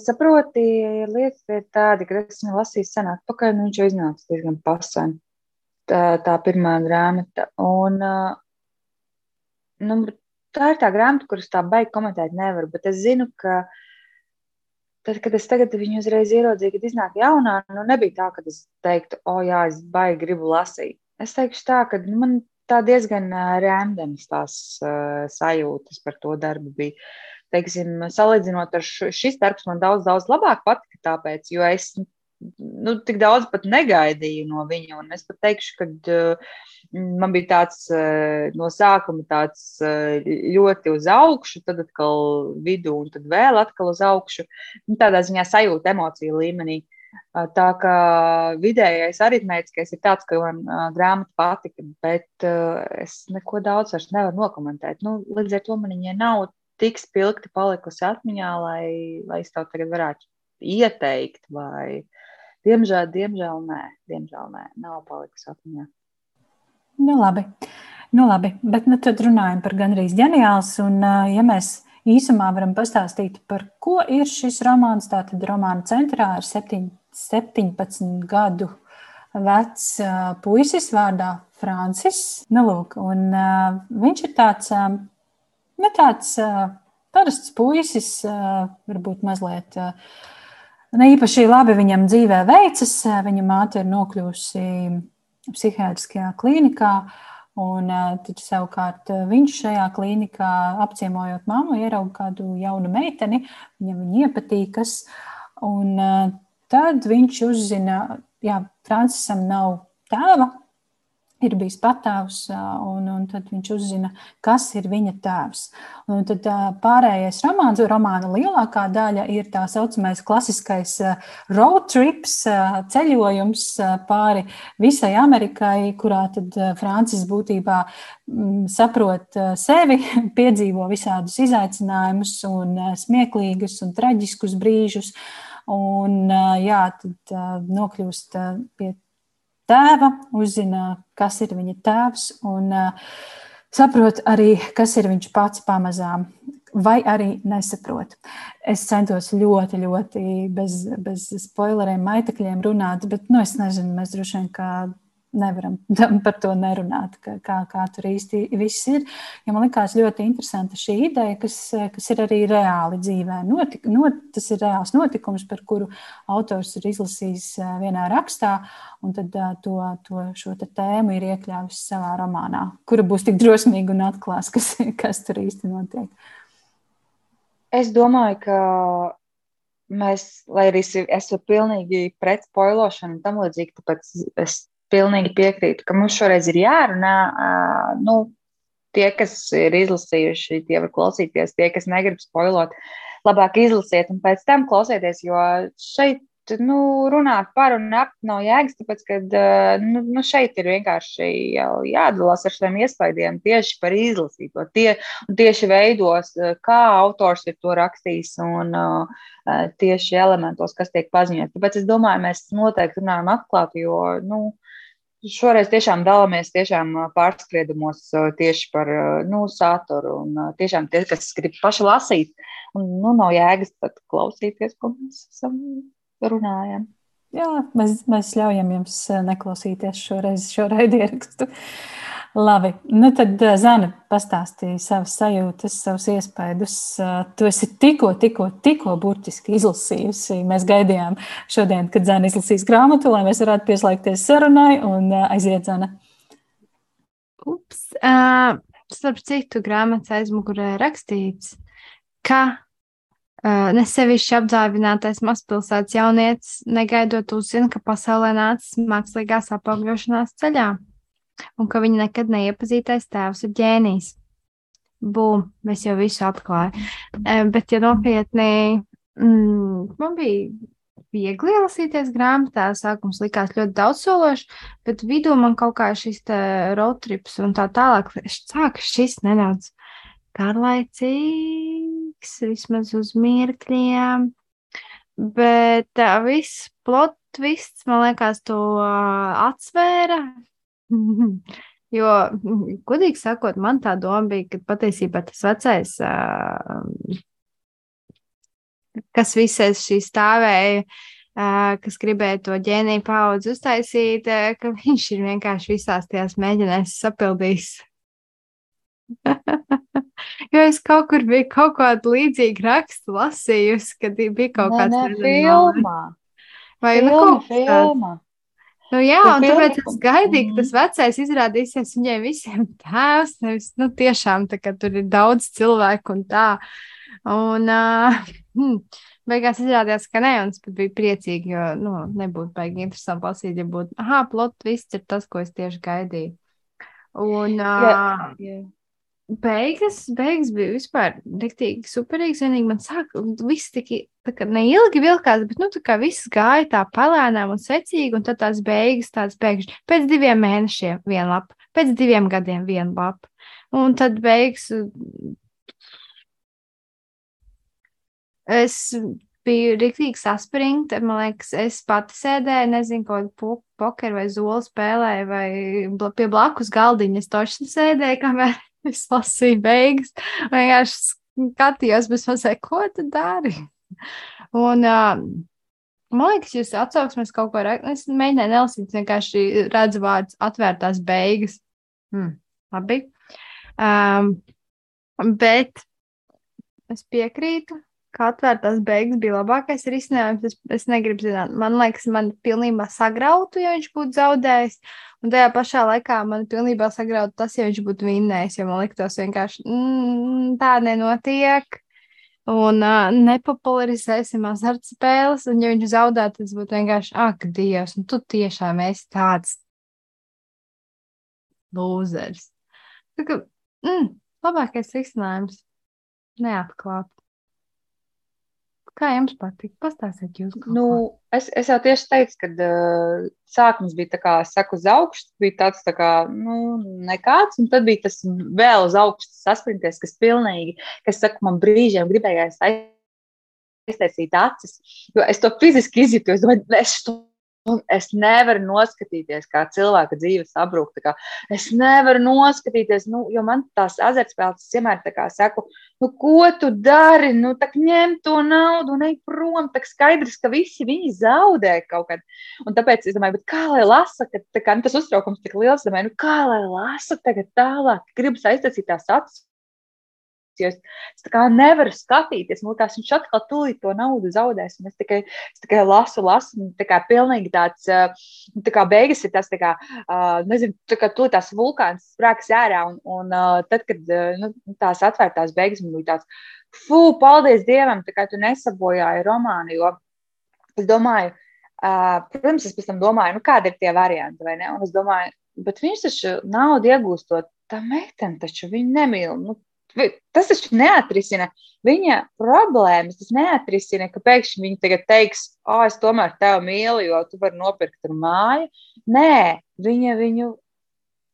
Saproti, lieta ir tāda, ka es viņu lasīju sen atpakaļ, un viņš jau iznāca diezgan pasen. Tā, tā pirmā grāmata. Un, nu, tā ir tā grāmata, kuras tā baigi komentēt nevaru, bet es zinu, ka tad, kad es tagad viņu uzreiz ieraudzīju, kad iznāk jaunā, nu nebija tā, ka es teiktu, o jā, es baigi gribu lasīt. Es teikšu tā, ka nu, man tā diezgan randams tās sajūtas par to darbu bija. Teiksim, salīdzinot ar š, šis darbs, man daudz, daudz labāk patika, tāpēc, jo es nu, tik daudz pat negaidīju no viņa. Es pat teikšu, ka man bija tāds no sākuma tāds ļoti uz augšu, tad atkal vidū, un tad vēl atkal uz augšu. Nu, tādā ziņā sajūta emociju līmenī. Uh, tā kā vidējais aritmētiskais ir tāds, ka man uh, grāmata patika, bet uh, es neko daudz vairs nevaru nokomentēt. Nu, līdz ar to man viņa nav tik spilgti palikusi atmiņā, lai, lai es tev tagad varētu ieteikt, vai diemžēl, diemžēl nē, diemžēl nē, nav palikusi atmiņā. Nu, labi. Nu, labi, bet nu, tad runājam par gandrīz ģeniāls. Un, ja mēs īsumā varam pastāstīt, par ko ir šis romāns, tad romāna centrā ir 7, 17 gadu vecs puisis vārdā Francis. Nu, lūk, un, uh, viņš ir tāds uh, nu, tāds parasts puisis, varbūt mazliet ne īpaši labi viņam dzīvē veicas. Viņa māte ir nokļuvusi psihiatriskajā klīnikā. Un taču savukārt viņš šajā klīnikā apciemojot mammu, ierauga kādu jaunu meiteni, viņam viņa iepatīkas. Un tad viņš uzzina, ka Francisam nav tēva, ir bijis patāvs, un, un tad viņš uzzina, kas ir viņa tēvs. Un tad pārējais romāns, romāna lielākā daļa ir tā saucamais klasiskais road trips, ceļojums pāri visai Amerikai, kurā tad Francis būtībā mm, saprot sevi, piedzīvo visādus izaicinājumus un smieklīgus un traģiskus brīžus. Un, jā, tad nokļūst pie tēva, uzzina, kas ir viņa tēvs, un saprot arī, kas ir viņš pats pamazām, vai arī nesaprot. Es centos ļoti, ļoti bez, bez spoileriem, maitekļiem runāt, bet nu, es nezinu, mēs droši vien nevaram par to nerunāt, ka, kā, kā tur īsti viss ir. Ja man likās ļoti interesanta šī ideja, kas, kas ir arī reāli dzīvē. Notik, not, tas ir reāls notikums, par kuru autors ir izlasījis vienā rakstā, un tad to, to šo tēmu ir iekļāvis savā romānā, kura būs tik drosmīga un atklās, kas, kas tur īsti notiek. Es domāju, ka mēs, lai arī es esmu pilnīgi pret spoilošanu un tam līdzīgi, tāpēc es pilnīgi piekrītu, ka mums šoreiz ir jārunā. Nu, tie, kas ir izlasījuši, tie var klausīties, tie, kas negrib spoilot, labāk izlasiet un pēc tam klausieties, jo šeit nu, runāt par un ap nav jēgas, tāpēc, ka nu, nu, šeit ir vienkārši jādalās ar saviem iespaidiem tieši par izlasīto, tie, tieši veidos, kā autors ir to rakstījis un tieši elementos, kas tiek paziņot. Tāpēc es domāju, mēs noteikti runājam atklāti, jo, nu, Šoreiz tiešām dalāmies tiešām pārskriedumos tieši par nu, saturu. Un tiešām tie, kas grib paši lasīt, un nu, nav jēgas pat klausīties, ko mēs esam runājam. Jā, mēs, mēs ļaujam jums neklausīties šoreiz šo raidierakstu. Labi, nu tad eh, Zana pastāstīja savas sajūtas, savus iespaidus. Eh, tu esi tikko, tikko, tikko burtiski izlasījusi. Mēs gaidījām šodien, kad Zana izlasīs grāmatu, lai mēs varētu pieslēgties sarunai un eh, aiziet Zana. Ups, uh, starp citu grāmatas aizmugurē rakstīts, ka Uh, Nesevišķi apdāvinātais mazpilsētas jaunietis negaidot uzzina, ka pasaulē nācis mākslīgās apaugļošanās ceļā un ka viņa nekad neiepazītais tēvs ir ģēnijs. Bum, mēs jau visu atklājām. Bet, ja nopietni, mm, man bija viegli ielasīties grāmatā. Sākums likās ļoti daudzsološs, bet vidū man kaut kā šis road trips un tā tālāk sāk šis nedaudz garlaicīgs, vismaz uz mirkļiem. Bet tā viss plot twists, man liekas, to atsvēra. Jo, godīgi sakot, man tā doma bija, ka patiesībā tas vecais, kas visais šī stāvēja, kas gribēja to ģēniju paudzi uztaisīt, ka viņš ir vienkārši visās tajās mēģinājis sapildījis. Jo es kaut kur biju kaut kādu līdzīgu rakstu lasījusi, kad bija kaut kāds ne, ne, filmā. Vai filma, nu kaut kas filma. Nu, jā, un tāpēc es gaidīju, ka tas Mhm. vecais izrādīsies viņiem visiem tēvs. Nevis, nu, tiešām tā, ka tur ir daudz cilvēku un tā. Un, uh, hmm, beigās izrādījās, ka nē, un es pat biju priecīga, jo, nu, nebūtu baigi interesanti lasīt, ja būtu, ah, plot viss ir tas, ko es tieši gaidīju. Un, uh, Jā. Beigas, beigas bija vispār riktīgi superīgas. Vienīgi man sāk, viss tik neilgi vilkās, bet, nu, tā kā viss gāja tā palēnām un secīgi, un tad tās beigas tādas pēkšņi pēc diviem mēnešiem viena lapa, pēc diviem gadiem viena lapa. Un tad beigas es biju riktīgi saspringta. Man liekas, es pati sēdēju, nezinu, po pokeru vai zolu spēlēju, vai pie blakus galdiņa. Es toši sēdēju, kamēr es lasīju beigas. Vienkārši skatījos, bet es saku, ko tu dari? Un, uh, man liekas, jūs atsauksmēs kaut ko. Es mēģināju nelasīt, vienkārši redzu vārdus atvērtās beigas. Hmm, labi. Um, bet es piekrītu, ka atvērtās beigas bija labākais risinājums. Es, es negribu zināt, man liekas, man pilnībā sagrautu, ja viņš būtu zaudējis. Un tajā pašā laikā man pilnībā sagrautu tas, ja viņš būtu vinnējis. Jo man liktos vienkārši mm, tā nenotiek. Un uh, nepopularizēsim azartspēles. Un, ja viņš zaudētu, tas būtu vienkārši, ak, Dievs, nu tu tiešām esi tāds lūzers. Tā kā, mm, labākais risinājums - neatklāt. Kā jums patīk? Pastāstiet jūs. Nu, es, es jau tieši teicu, ka uh, sākums bija tā kā saka uz augšu, bija tāds tā kā, nu, nekāds, un tad bija tas vēl uz augšu saspringties, kas pilnīgi, kas saka, man brīžiem gribējās aiztaisīt acis, jo es to fiziski izjūtu, es domāju, es to Un es nevaru noskatīties, kā cilvēka dzīve sabrūk. Es nevaru noskatīties, nu, jo man tās azartspēles es vienmēr saku, nu, ko tu dari? Nu, tā kā ņem to naudu un ej prom. Tā kā skaidrs, ka visi viņi zaudē kaut kad. Un tāpēc es domāju, kā lai lasa, ka kā, nu, tas uztraukums tik liels, domāju, nu, kā lai lasa tagad tālāk, gribas aiztaisīt tās acis. Jo es, es nevaru skatīties, man liekas, viņš atkal tūlīt to naudu zaudēs. Un es tikai, es tikai lasu, lasu, un tā kā pilnīgi tāds, uh, tā kā beigas ir tas, tā kā, uh, nezinu, tā kā tūlīt tās vulkāns sprāks ārā. Un, un uh, tad, kad nu, tās atvērtās beigas, man bija tāds, fū, paldies Dievam, tā kā tu nesabojāji romānu, jo es domāju, uh, protams, es pēc tam domāju, nu, kādi ir tie varianti, vai ne? Un es domāju, bet viņš taču naudu iegūstot, tā meitene taču viņu nemīl. Nu, Tas taču neatrisina viņa problēmas. Tas neatrisina, ka pēkšņi viņa tagad teiks, o, es tomēr tevi mīlu, jo tu vari nopirkt māju. Nē, viņa viņu,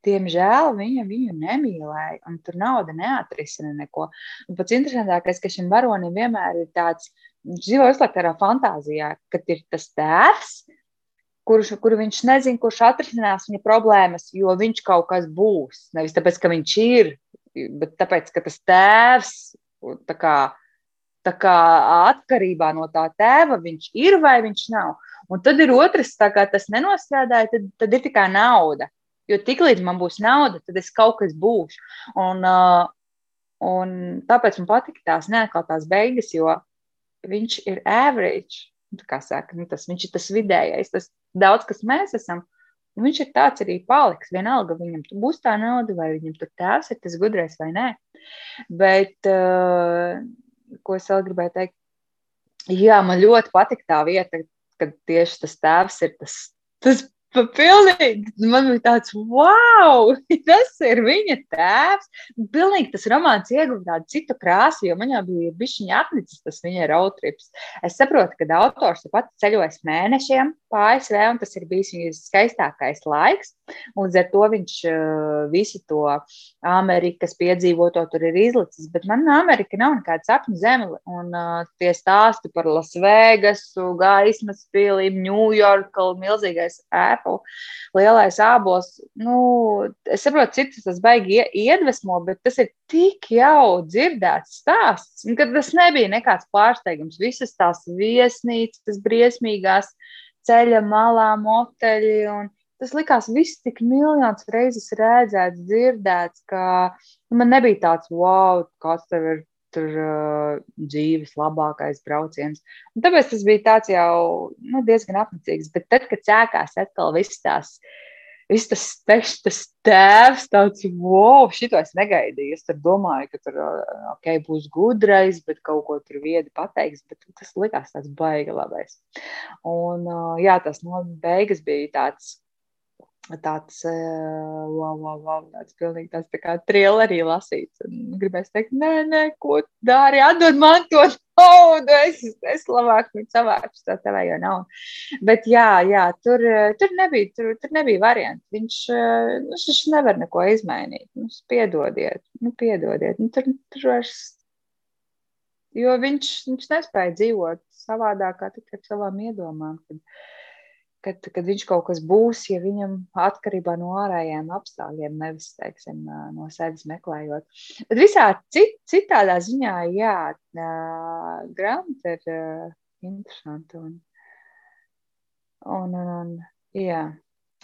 diemžēl, viņa viņu nemīlēja, un tur nauda neatrisina neko. Un pats interesantākais, ka šim varonim vienmēr ir tāds, viņš dzīvo visu laiku tādā fantāzijā, kad ir tas tēvs, kurš, kuru viņš nezina, kurš atrisinās viņa problēmas, jo viņš kaut kas būs. Nevis tāpēc, ka viņš ir, bet tāpēc, ka tas tēvs tā kā, tā kā atkarībā no tā tēva viņš ir vai viņš nav. Un tad ir otrs, kā tas nenostrādāja, tad, tad ir tikai nauda. Jo tiklīdz man būs nauda, tad es kaut kas būšu. Un, uh, un tāpēc man patīk tās neatklātās beigas, jo viņš ir average. Nu, saka, nu, tas, viņš ir tas vidējais, tas daudz, kas mēs esam. Un viņš ir tāds arī paliks. Vienalga, viņam tur būs tā nauda, vai viņam tur tēvs ir tas gudrais vai nē. Bet, uh, ko es vēl gribēju teikt? Jā, man ļoti patīk tā vieta, kad tieši tas tēvs ir tas, tas Pilnīgi, man bija tāds, wow, tas ir viņa tēvs. Pilnīgi tas romāns ieguva tādu citu krāsu, jo man jau bija bišķiņa atnicis tas viņa rautrips. Es saprotu, ka autors pat ceļojas mēnešiem pa ASV, un tas ir bijis viņa skaistākais laiks. Līdz ar to viņš visu to Amerikas piedzīvoto tur ir izlicis. Bet man Amerika nav nekāda sapņu zeme, un uh, tie stāsti par Lasvegasu, gaismas pilīm, Ņujorku, milzīgais ēpa Apple lielais ābols. Nu, es saprotu, citus tas baigi iedvesmo, bet tas ir tik jau dzirdēts stāsts, ka tas nebija nekāds pārsteigums. Visas tās viesnīcas, briesmīgās ceļa malā, moteļi. Un, tas likās viss tik miljonus reizes redzēts, dzirdēts, ka nu, man nebija tāds, wow, kāds tev ir tur uh, dzīves labākais brauciens. Un tāpēc tas bija tāds jau nu, diezgan apnicīgs. Bet tad, kad sākās atkal viss tās. Viss tas tešs, tas tēvs, tāds, wow, šito es negaidīju. Es domāju, ka tur okay, būs gudrais, bet kaut ko tur viedi pateiks, bet tas likās tāds baigi labais. Un, jā, tas no beigas bija tāds tāds, wow, wow, wow, tāds pilnīgi tāds tā kā trillerī lasīts. Un gribēs teikt, nē, nē, ko dari, atdod man to naudu, es, es labāk viņu savākšu to tevējo naudu. Bet jā, jā, tur, tur nebija, tur, tur nebija varianti. Viņš, nu, viņš nevar neko izmainīt. Nu, piedodiet, nu, piedodiet. Nu, tur, tur vairs, jo viņš, viņš nespēja dzīvot savādāk kā tikai ar savām iedomām. Kad, kad, kad viņš kaut kas būs, ja viņam atkarībā no ārējiem apstākļiem, nevis teiksim, no sevis meklējot. Bet visā cit, citādā ziņā, jā, grāmata ir interesanta. Un, un, un, jā,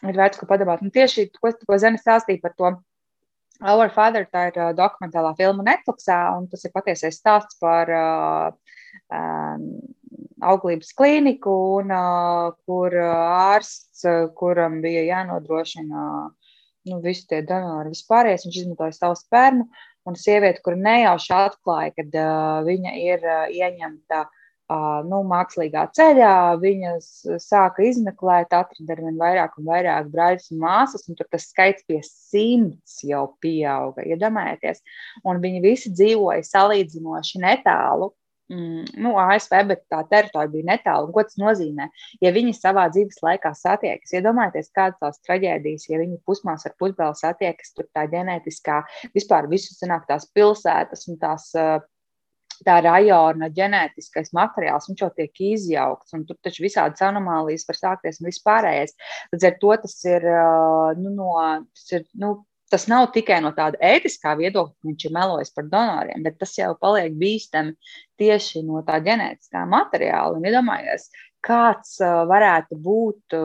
ir vērts, ko padomāt. Un tieši to, ko Zene stāstīja par to. Our Father, tā ir dokumentālā filma Netflixā, un tas ir patiesais stāsts par uh, auglības klīniku, un, uh, kur ārsts, kuram bija jānodrošina nu, visi tie donori, vispārējais, viņš izmantoja savu spermu, un sieviete, kur nejauši atklāja, kad uh, viņa ir uh, ieņemta uh, nu, mākslīgā ceļā, viņas sāka izmeklēt, atrada ar vien vairāk un vairāk brāļus un māsas, un tur tas skaits pie simts jau pieauga, iedomājieties, un viņi visi dzīvoja salīdzinoši netālu nu, ASV, bet tā teritorija bija netālu. Ko tas nozīmē? Ja viņi savā dzīves laikā satiekas, iedomājieties, kādas tās traģēdijas, ja viņi pusmās ar pusbēlu satiekas, tur tā ģenētiskā, vispār visu sanāk tās pilsētas un tās. Tā rajona ģenētiskais materiāls, viņš jau tiek izjaukts, un tur taču visādas anomālijas var sākties un vispārējais. Līdz ar to tas ir, nu, no, tas ir nu, tas nav tikai no tāda ētiskā viedokļa, ka viņš ir melojis par donoriem, bet tas jau paliek bīstami tieši no tā ģenētiskā materiāla. Un iedomājieties, kāds varētu būt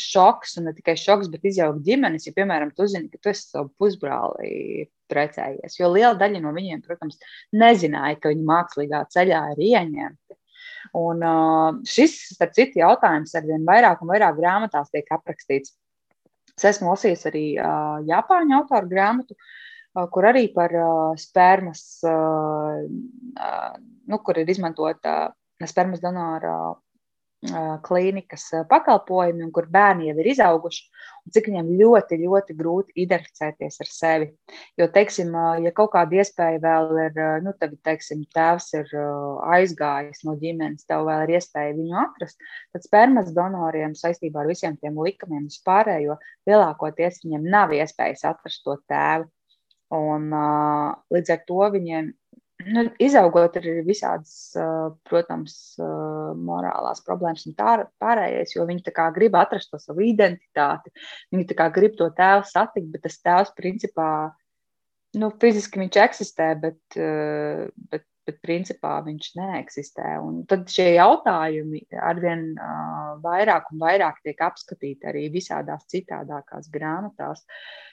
šoks, un ne tikai šoks, bet izjaukt ģimenes, ja, piemēram, tu zini, ka tu esi savu pusbrāli precējies. Jo liela daļa no viņiem, protams, nezināja, ka viņi mākslīgā ceļā ir ieņemti. Un šis, starp citu, jautājums ar vien vairāk un vairāk grāmatās tiek aprakstīts. Es esmu lasījis arī uh, Japāņu autoru grāmatu, uh, kur arī par uh, spermas, uh, uh, nu, kur ir izmantota uh, spermas donora klīnikas pakalpojumi, un kur bērni jau ir izauguši, un cik viņiem ļoti, ļoti grūti identificēties ar sevi. Jo, teiksim, ja kaut kāda iespēja vēl ir, nu, tad, teiksim, tēvs ir aizgājis no ģimenes, tev vēl ir iespēja viņu atrast, tad spermas donoriem saistībā ar visiem tiem likumiem vispārējo lielākoties viņiem nav iespējas atrast to tēvu. Un, līdz ar to viņiem nu, izaugot ir visādas, protams, morālās problēmas un tā pārējais, jo viņi grib atrast to savu identitāti. Viņi grib to tēvu satikt, bet tas tēvs principā, nu, fiziski viņš eksistē, bet, bet, bet principā viņš neeksistē. Un tad šie jautājumi arvien uh, vairāk un vairāk tiek apskatīti arī visādās citādākās grāmatās.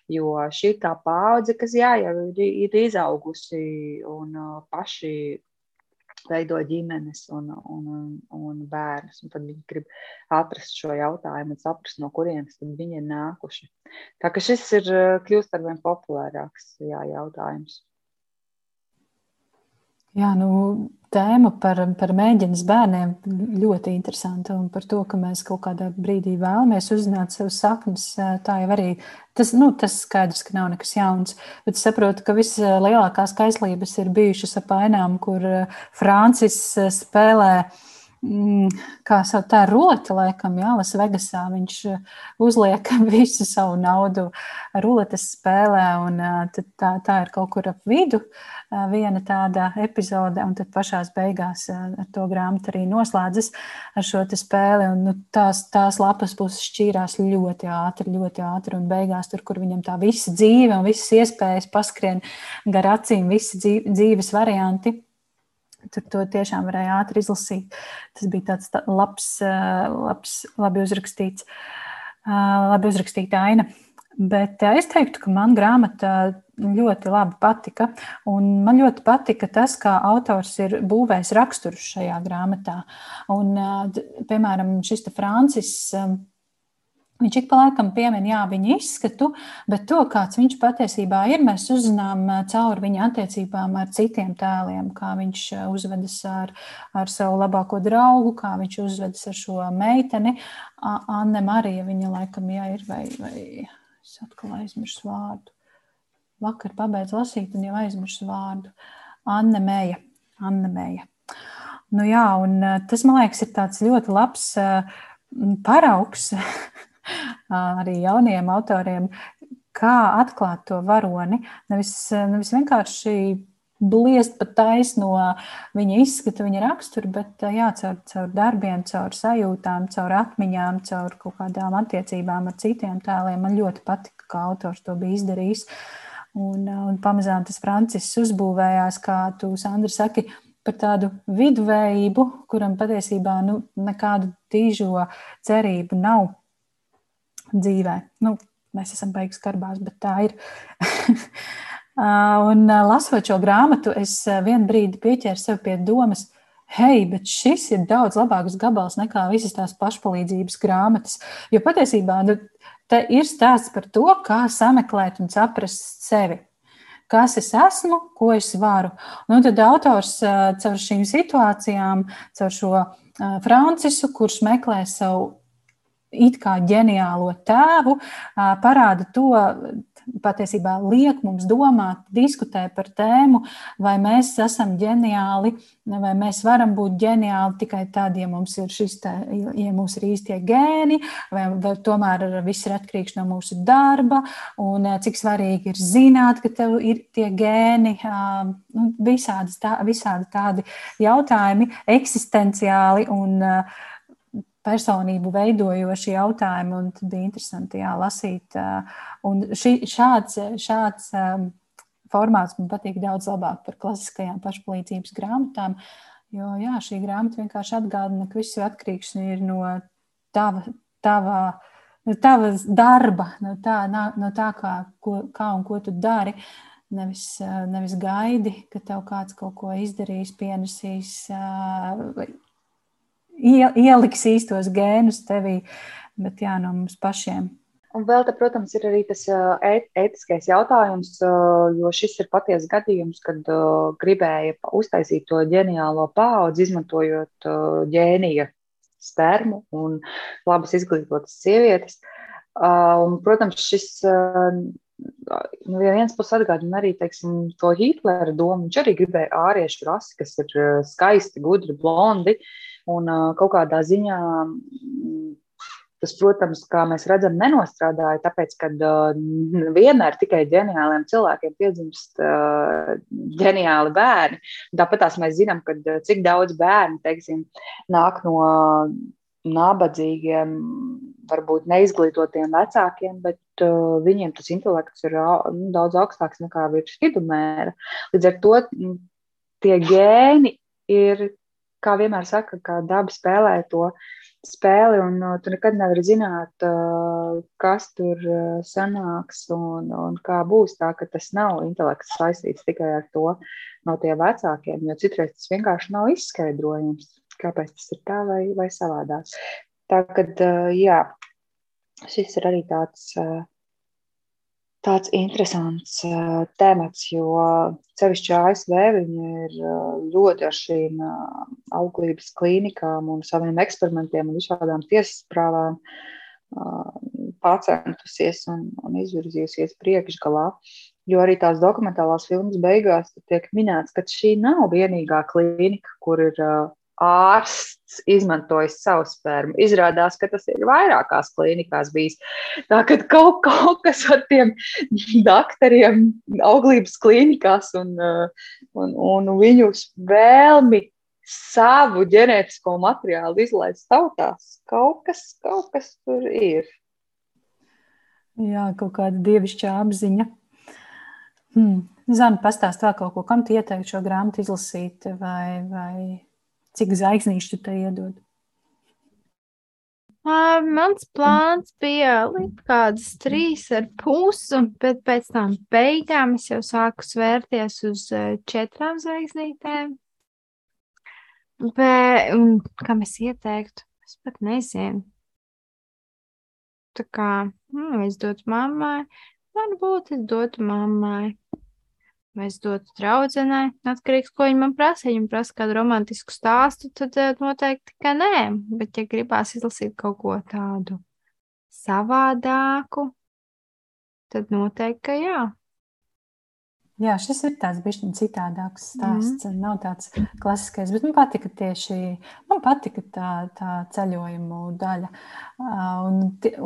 Jo šī ir tā paudze, kas jā, jau ir, ir izaugusi un uh, paši veido ģimenes un, un, un, bērnus. Un tad viņi grib atrast šo jautājumu un saprast, no kurienes viņi ir nākuši. Tā ka šis ir kļūst ar vien populārāks jā, jautājums. Jā, nu, tēma par, par mēģinājumu bērniem ļoti interesanta. Un par to, ka mēs kaut kādā brīdī vēlamies uzzināt savus sapņus, tā jau arī tas, nu, tas skaidrs, ka nav nekas jauns. Bet es saprotu, ka vislielākās kaislības ir bijušas ap ainām, kur Francis spēlē Mm, kā sauc, tā rulete, laikam, Jā, Lasvegasā. Viņš uh, uzliek visu savu naudu ruletes spēlē, un uh, tā, tā ir kaut kur ap vidu uh, viena tāda epizode, un tad pašās beigās ar to grāmatu arī noslēdzas ar šo spēli. Un, nu, tās, tās lapas puses šķīrās ļoti ātri, ļoti ātri, un beigās tur, kur viņam tā visa dzīve un visas iespējas paskrien gar acīm, visi dzīves varianti Tur to tiešām varēja ātri izlasīt. Tas bija tāds tā, labs, labs, labi uzrakstīts, labi uzrakstīta aina. Bet es teiktu, ka man grāmata ļoti labi patika. Man ļoti patika tas, kā autors ir būvējis raksturus šajā grāmatā. Un, piemēram, šis Francis Viņš ik pa laikam piemin jā, viņa izskatu, bet to, kāds viņš patiesībā ir, mēs uzzinām caur viņa attiecībām ar citiem tēliem, kā viņš uzvedas ar, ar savu labāko draugu, kā viņš uzvedas ar šo meiteni. Anne Marija, viņa laikam jā, ir, vai, vai es atkal aizmirsu vārdu. Vakar pabeidzu lasīt un jau aizmirsu vārdu. Anne Mēja. Anne Mēja. Nu jā, un tas, man liekas, ir tāds ļoti labs paraugs arī jauniem autoriem, kā atklāt to varoni. Nevis, nevis vienkārši bliest pat taisno viņa izskatu, viņa raksturu, bet jā, caur, caur darbiem, caur sajūtām, caur atmiņām, caur kaut kādām attiecībām ar citiem tēliem. Man ļoti patika, kā autors to bija izdarījis. Un, un pamazām tas Francis uzbūvējās, kā tu, Sandra, saki, par tādu viduvējību, kuram patiesībā nu, nekādu tīžo cerību nav dzīvē. Nu, mēs esam beigas karbās, bet tā ir. un lasot šo grāmatu, es vienu brīdi pieķēru sev pie domas, hei, bet šis ir daudz labāks gabals nekā visas tās pašpalīdzības grāmatas. Jo patiesībā nu, te ir stāsts par to, kā sameklēt un saprast sevi. Kas es esmu, ko es varu. Nu, tad autors caur šīm situācijām, caur šo Francisu, kurš meklē savu it kā ģeniālo tēvu, parāda to, patiesībā liek mums domāt, diskutēt par tēmu, vai mēs esam ģeniāli, vai mēs varam būt ģeniāli tikai tad, ja mums ir šis, tā, ja mums ir īstie gēni, vai, vai tomēr viss ir atkarīgs no mūsu darba, un cik svarīgi ir zināt, ka tev ir tie gēni, nu, visādi, tā, visādi tādi jautājumi, eksistenciāli un uh, personību veidojoši jautājumi, un bija interesanti jā, lasīt. Un ši, šāds, šāds formāts man patīk daudz labāk par klasiskajām pašpalīdzības grāmatām, jo jā, šī grāmata vienkārši atgādina, ka viss ir atkarīgs no tava, tava, no tavas darba, no tā, no tā kā, ko, kā un ko tu dari. Nevis, nevis gaidi, ka tev kāds kaut ko izdarīs, pienesīs, ieliks īstos gēnus tevī, bet jā, no mums pašiem. Un vēl, te, protams, ir arī tas ētiskais jautājums, jo šis ir patiesa gadījums, kad gribēja uztaisīt to ģeniālo paudzi, izmantojot ģēnija spermu un labas izglītotas sievietes. Un, protams, šis no nu, vienas puses atgādina arī teiksim, to Hitlera domu. Viņš arī gribēja āriešu rasi, kas ir skaisti, gudri, blondi. Uh, Un kaut kādā ziņā tas, protams, kā mēs redzam, nenostrādāja, tāpēc, ka vienmēr tikai ģeniāliem cilvēkiem piedzimst ģeniāli bērni. Tāpat tās mēs zinām, ka cik daudz bērnu, teiksim, nāk no nabadzīgiem, varbūt neizglītotiem vecākiem, bet uh, viņiem tas intelekts ir uh, daudz augstāks nekā virs vidumēra. Līdz ar to tie gēni ir kā vienmēr saka, ka daba spēlē to spēli, un uh, tu nekad nevari zināt, uh, kas tur uh, sanāks un, un kā būs. Tā ka tas nav intelekts saistīts tikai ar to no tiem vecākiem, jo citreiz tas vienkārši nav izskaidrojums, kāpēc tas ir tā vai, vai savādāk. Tā kad, jā, šis ir arī tāds tāds interesants uh, temats, jo sevišķi ASV viņi ir uh, ļoti ar šīm uh, auglības klīnikām un saviem eksperimentiem un visādām tiesas prāvām pacentusies un, un izvirzījusies priekšgalā. Jo arī tās dokumentālās filmas beigās tiek minēts, ka šī nav vienīgā klīnika, kur ir ārsts izmantojis savu spermu. Izrādās, ka tas ir vairākās klīnikās bijis. Tā kā kaut, kaut kas ar tiem doktoriem, auglības klīnikās un, un, un viņu vēlmi savu ģenētisko materiālu izlaist tautās, kaut kas, kaut kas tur ir. Jā, kaut kāda dievišķa apziņa. Hmm. Zana, pastāst vēl kaut ko, kam tu ieteiktu šo grāmatu izlasīt vai, vai Cik zvaigznīšu tu te iedod? Uh, mans plāns bija likt kādas trīs ar pusi, bet pēc tam beigām es jau sāku svērties uz četrām zvaigznītēm. Bet, un, kam es ieteiktu? Es pat nezinu. Tā kā, nu, es dotu mammai, varbūt es dotu mammai vai es dotu draudzenei, atkarīgs, ko viņa man prasa. Ja viņa prasa kādu romantisku stāstu, tad eh, noteikti, ka nē. Bet, ja gribās izlasīt kaut ko tādu savādāku, tad noteikti, ka jā. Jā, šis ir tāds bišķiņ citādāks stāsts. Mm. Nav tāds klasiskais, bet man patika tieši, man patika tā, tā ceļojumu daļa. Un,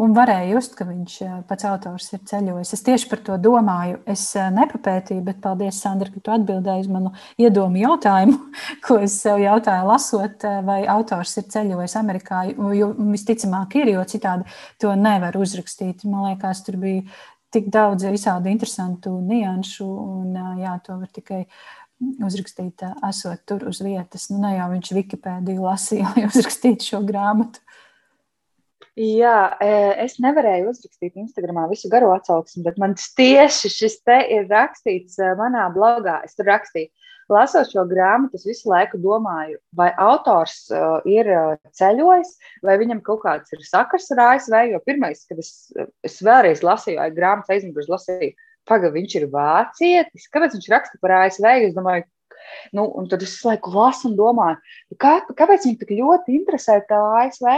un varēja just, ka viņš pats autors ir ceļojis. Es tieši par to domāju. Es nepapētīju, bet paldies, Sandra, ka tu atbildēji uz manu iedomu jautājumu, ko es sev jautāju lasot, vai autors ir ceļojis Amerikā, jo visticamāk ir, jo citādi to nevar uzrakstīt. Man liekas, tur bija tik daudz visādi interesantu nianšu, un jā, to var tikai uzrakstīt, esot tur uz vietas. Nu, ne jau viņš Wikipēdiju lasīja, lai uzrakstītu šo grāmatu. Jā, es nevarēju uzrakstīt Instagramā visu garo atsauksmi, bet man tieši šis te ir rakstīts manā blogā. Es tur rakstīju, lasot šo grāmatu, es visu laiku domāju, vai autors uh, ir uh, ceļojis, vai viņam kaut kāds ir sakars ar ASV. Jo pirmais, kad es, es vēlreiz lasīju, grāmatu aizmugurē lasīju, pagaidi, viņš ir vācietis, kāpēc viņš raksta par ASV? Es domāju, Nu, un tad es laiku lasu un domāju, kā, kāpēc viņam tik ļoti interesē tā ASV,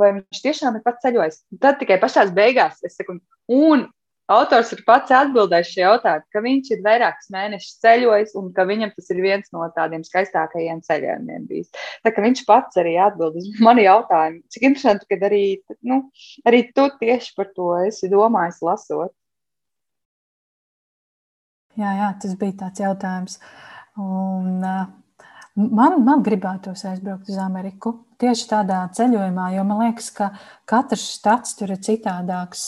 vai viņš tiešām ir pats ceļojis. Tad tikai pašā beigās es saku, un Autors ir pats atbildējis šo jautājumu, ka viņš ir vairākus mēnešus ceļojis un ka viņam tas ir viens no tādiem skaistākajiem ceļojumiem bijis. Tā kā viņš pats arī atbild uz mani jautājumu. Cik interesanti, ka arī, nu, arī tu tieši par to esi domājis lasot. Jā, jā, tas bija tāds jautājums. Un, man, man gribētos aizbraukt uz Ameriku tieši tādā ceļojumā, jo man liekas, ka katrs štats tur ir citādāks.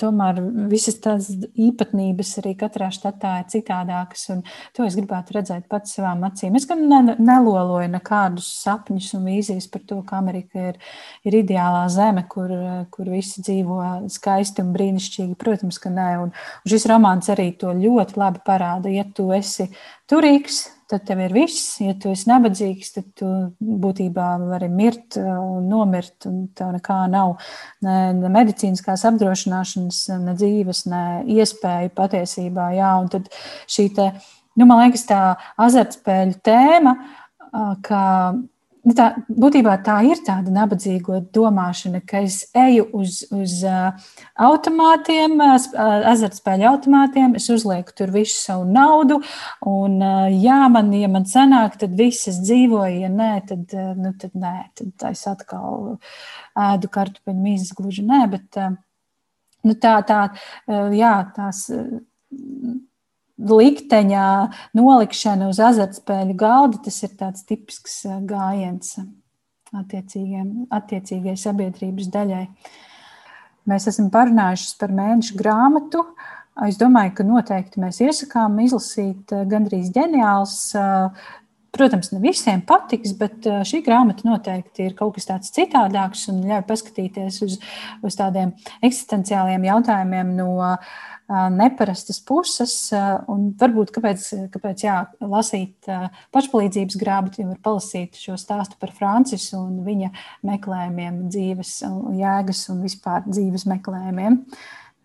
Tomēr visas tās īpatnības arī katrā štatā ir citādākas, un to es gribētu redzēt pats savām acīm. Es gan ne, neloloju nekādus sapņus un vīzijas par to, ka Amerika ir, ir ideālā zeme, kur, kur visi dzīvo skaisti un brīnišķīgi. Protams, ka nē, un, un šis romāns arī to ļoti labi parāda. Ja tu esi turīgs, tad tev ir viss. Ja tu esi nabadzīgs, tad tu būtībā vari mirt uh, un nomirt, un tev nekā nav. Ne, ne medicīniskās apdrošināšanas, ne dzīves, ne iespēju patiesībā. Jā, un tad šī te, nu, man liekas, tā azartspēļu tēma, uh, ka tā, būtībā tā ir tāda nabadzīga domāšana, ka es eju uz, uz automātiem, azartspēļu automātiem, es uzlieku tur visu savu naudu, un, jā, man, ja man sanāk, tad viss es dzīvoju, ja nē, tad, nu, tad nē, tad es atkal ēdu kartupeļu mīzes gluži nē, bet nu, tā, tā, jā, tās. Likteņa nolikšana uz azartspēļu galda, tas ir tāds tipisks eh, gājiens attiecīgai sabiedrības daļai. Mēs esam parunājuši par mēnešu grāmatu. Es domāju, ka noteikti mēs iesakām izlasīt eh, gandrīz ģeniāls. Eh, protams, ne visiem patiks, bet šī grāmata noteikti ir kaut kas tāds citādāks un ļauj paskatīties uz, uz tādiem eksistenciāliem jautājumiem no uh, neparastas puses. Un varbūt kāpēc, kāpēc jā, lasīt pašpalīdzības grāmatu, var palasīt šo stāstu par Francisu un viņa meklējumiem, dzīves jēgas un vispār dzīves meklējumiem.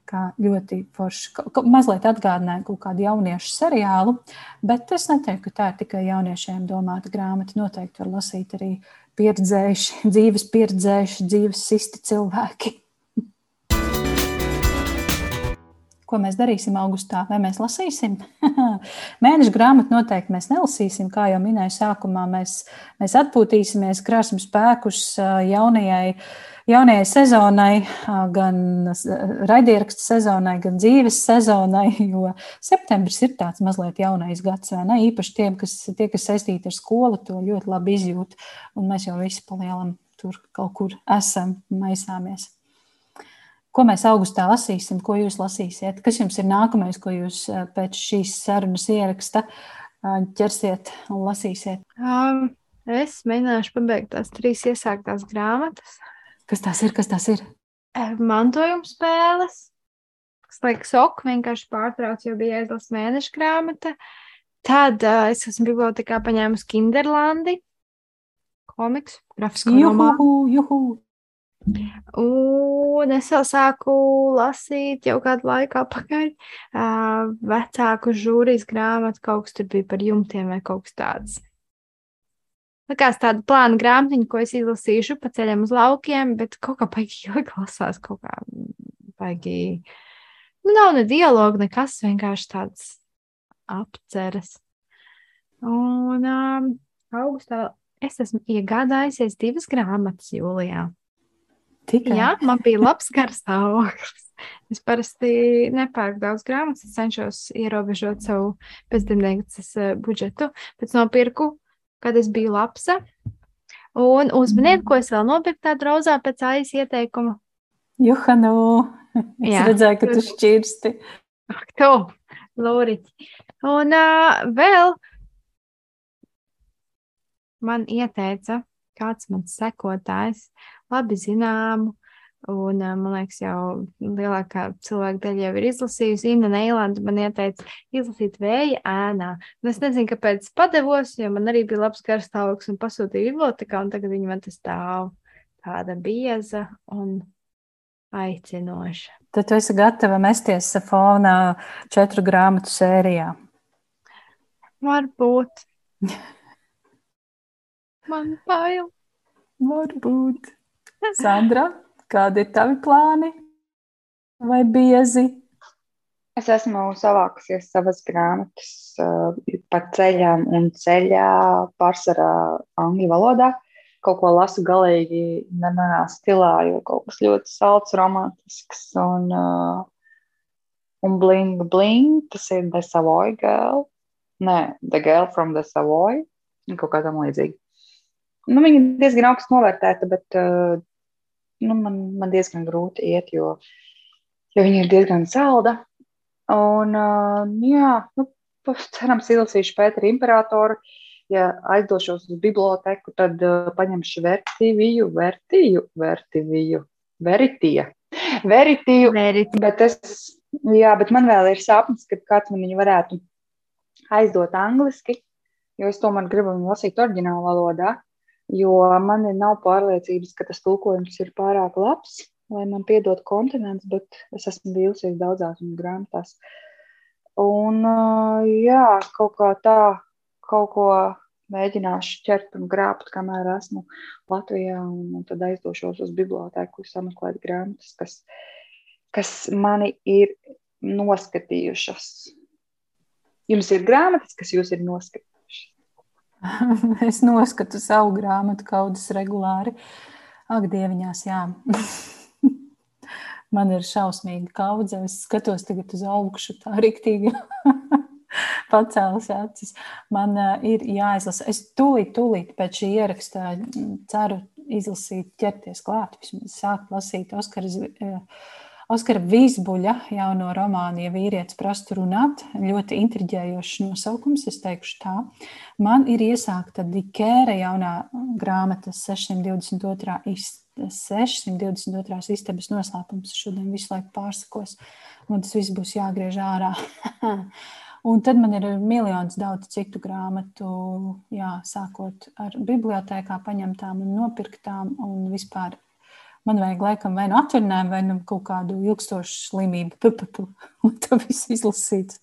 kā ļoti forši. Mazliet atgādināja kaut kādu jauniešu seriālu, bet es neteiktu, ka tā ir tikai jauniešiem domāta grāmata. Noteikti var lasīt arī pieredzējuši, dzīves pieredzējuši, dzīves sisti cilvēki. Ko mēs darīsim augustā? Vai mēs lasīsim? Mēneša grāmatu noteikti mēs nelasīsim. Kā jau minēju, sākumā mēs, mēs atpūtīsimies, krāsim spēkus jaunajai jaunajai sezonai, gan raidierakstu sezonai, gan dzīves sezonai, jo septembris ir tāds mazliet jaunais gads, vai ne? Īpaši tiem, kas, tie, kas saistīti ar skolu, to ļoti labi izjūt, un mēs jau visi palielam tur kaut kur esam, maisāmies. Ko mēs augustā lasīsim, ko jūs lasīsiet? Kas jums ir nākamais, ko jūs pēc šīs sarunas ieraksta ķersiet un lasīsiet? Um, es mēģināšu pabeigt tās trīs iesāktās grāmatas. Kas tas ir? Kas tas ir? Mantojuma spēles. Kas liekas, ok, vienkārši pārtrauc, jo bija aizlases mēneša grāmata. Tad uh, es esmu bibliotekā paņēmusi Kinderlandi komiks, grafisko romānu. Juhu! Un es jau sāku lasīt jau kādu laiku atpakaļ uh, vecāku žūrijas grāmatu, kaut kas tur bija par jumtiem vai kaut kas tāds. Likās tāda plāna grāmatiņa, ko es izlasīšu pa ceļam uz laukiem, bet kaut kā baigi ilgi lasās, kaut kā baigi. Nu, nav ne dialogu, nekas, vienkārši tāds apceres. Un um, augustā es esmu iegādājusies divas grāmatas jūlijā. Tikai. Jā, man bija labs garstāvoklis. Es parasti nepērku daudz grāmatas, es cenšos ierobežot savu pēcdienas budžetu, bet nopirku kad es biju lapsa. Un uzminiet, ko es vēl nopirku tādu rozā pēc AIS ieteikuma. Johanu, es Jā, redzēju, ka tu šķirsti. Ak, tu, Lūriķi. Un uh, vēl man ieteica kāds mans sekotājs, labi zināmu Un, man liekas, jau lielākā cilvēka daļa jau ir izlasījusi. Inna Neilanda man ieteica izlasīt vēja ēnā. Un es nezinu, kāpēc padevos, jo man arī bija labs garstāvoklis un pasūtīja bibliotekā, un tagad viņa man te stāv tāda bieza un aicinoša. Tad tu esi gatava mesties fonā četru grāmatu sērijā. Varbūt. man bail. Varbūt. Sandra? Kādi ir tavi plāni vai biezi? Es esmu savākusies savas grāmatas uh, par ceļām un ceļā pārsvarā angļu valodā. Kaut ko lasu galīgi nemanā stilā, jo kaut kas ļoti salds, romantisks un, uh, un bling bling. Tas ir The Savoy Girl. Nē, The Girl from the Savoy. Kaut kā tam līdzīga. Nu, viņa diezgan augstu novērtēta, bet uh, nu, man, man diezgan grūti iet, jo, jo viņa ir diezgan salda. Un, uh, jā, nu, cerams, izlasīšu Pēteru imperatoru. Ja aizdošos uz biblioteku, tad uh, paņemšu vertīviju, vertīju, vertīviju, veritiju. Veritiju, Veriti. bet, es, jā, bet man vēl ir sapnis, ka kāds man viņu varētu aizdot angliski, jo es tomēr gribu viņu lasīt oriģinālu valodā jo man nav pārliecības, ka tas tulkojums ir pārāk labs, lai man piedod kontinents, bet es esmu bijusies daudzās grāmatās. Un jā, kaut kā tā, kaut ko mēģināšu ķert un grābt, kamēr esmu Latvijā, un, un tad aizdošos uz bibliotēku, sameklēt grāmatas, kas, kas mani ir noskatījušas. Jums ir grāmatas, kas jūs ir noskatījušas? es noskatu savu grāmatu kaudzes regulāri. Ak, dieviņās, jā. Man ir šausmīga kaudze. Es skatos tagad uz augšu, tā rīktīgi pacēlus acis. Man uh, ir jāizlasa. Es tūlīt, tūlīt pēc šī ieraksta ceru izlasīt, ķerties klāt, vismaz sākt lasīt Oskaras. Uh, Oskara Vīsbuļa jauno romānu, ja vīrietis prastu runāt, ļoti intriģējošs nosaukums, es teikšu tā. Man ir iesākta Dikēra jaunā grāmata 622. Ist 622. istabas noslēpums. Šodien visu laiku pārsakos, un tas viss būs jāgriež ārā. un tad man ir miljons daudz citu grāmatu, jā, sākot ar bibliotēkā paņemtām un nopirktām, un vispār Man vajag laikam vai nu atvaļinājumu, vai nu kaut kādu ilgstošu slimību, p -p -p, un to visu izlasīt.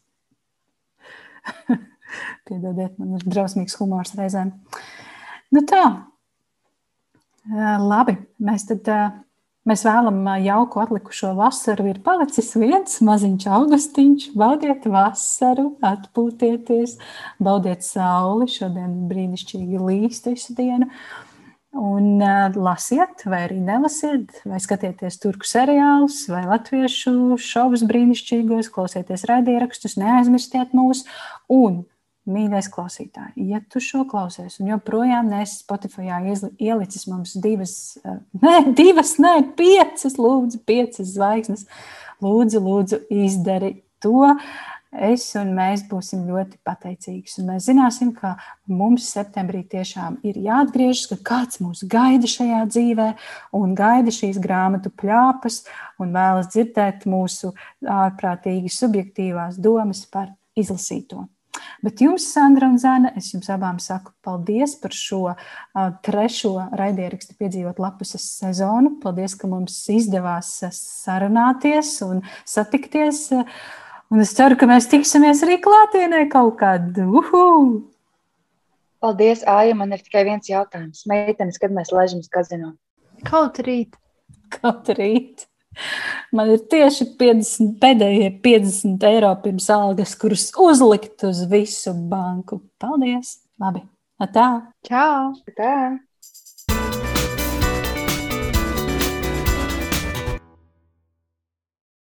Piedodiet, man ir drausmīgs humors reizēm. Nu tā, labi, mēs tad. Mēs vēlamies jauku atlikušo vasaru. Ir palicis viens maziņš augustiņš. Baudiet vasaru, atpūtieties, baudiet sauli. Šodien brīnišķīgi līst visu dienu. Un uh, lasiet, vai arī nelasiet, vai skatieties turku seriālus, vai latviešu šovus brīnišķīgos, klausieties raidierakstus, neaizmirstiet mūs. Un, mīļais klausītāj, ja tu šo klausies un joprojām nesi Spotify ielicis mums divas, uh, ne, divas, ne, piecas, lūdzu, piecas zvaigznes, lūdzu, lūdzu, izdari to. Uh, es un mēs būsim ļoti pateicīgi. Mēs zināsim, ka mums septembrī tiešām ir jāatgriežas, ka kāds mūs gaida šajā dzīvē un gaida šīs grāmatu plāpas un vēlas dzirdēt mūsu ārprātīgi subjektīvās domas par izlasīto. Bet jums, Sandra un Zana, es jums abām saku paldies par šo uh, trešo raidierakstu piedzīvot lapuses sezonu. Paldies, ka mums izdevās sarunāties un satikties. Uh, Un es ceru, ka mēs tiksimies arī klātienē kaut kad. Uhu! Paldies, Aija. Man ir tikai viens jautājums. Meitenes, kad mēs laižamies kazino? Kaut rīt. Kaut rīt. Man ir tieši 50, pēdējie 50 eiro pirms algas, kurus uzlikt uz visu banku. Paldies! Labi! Tā! Čau! Tā!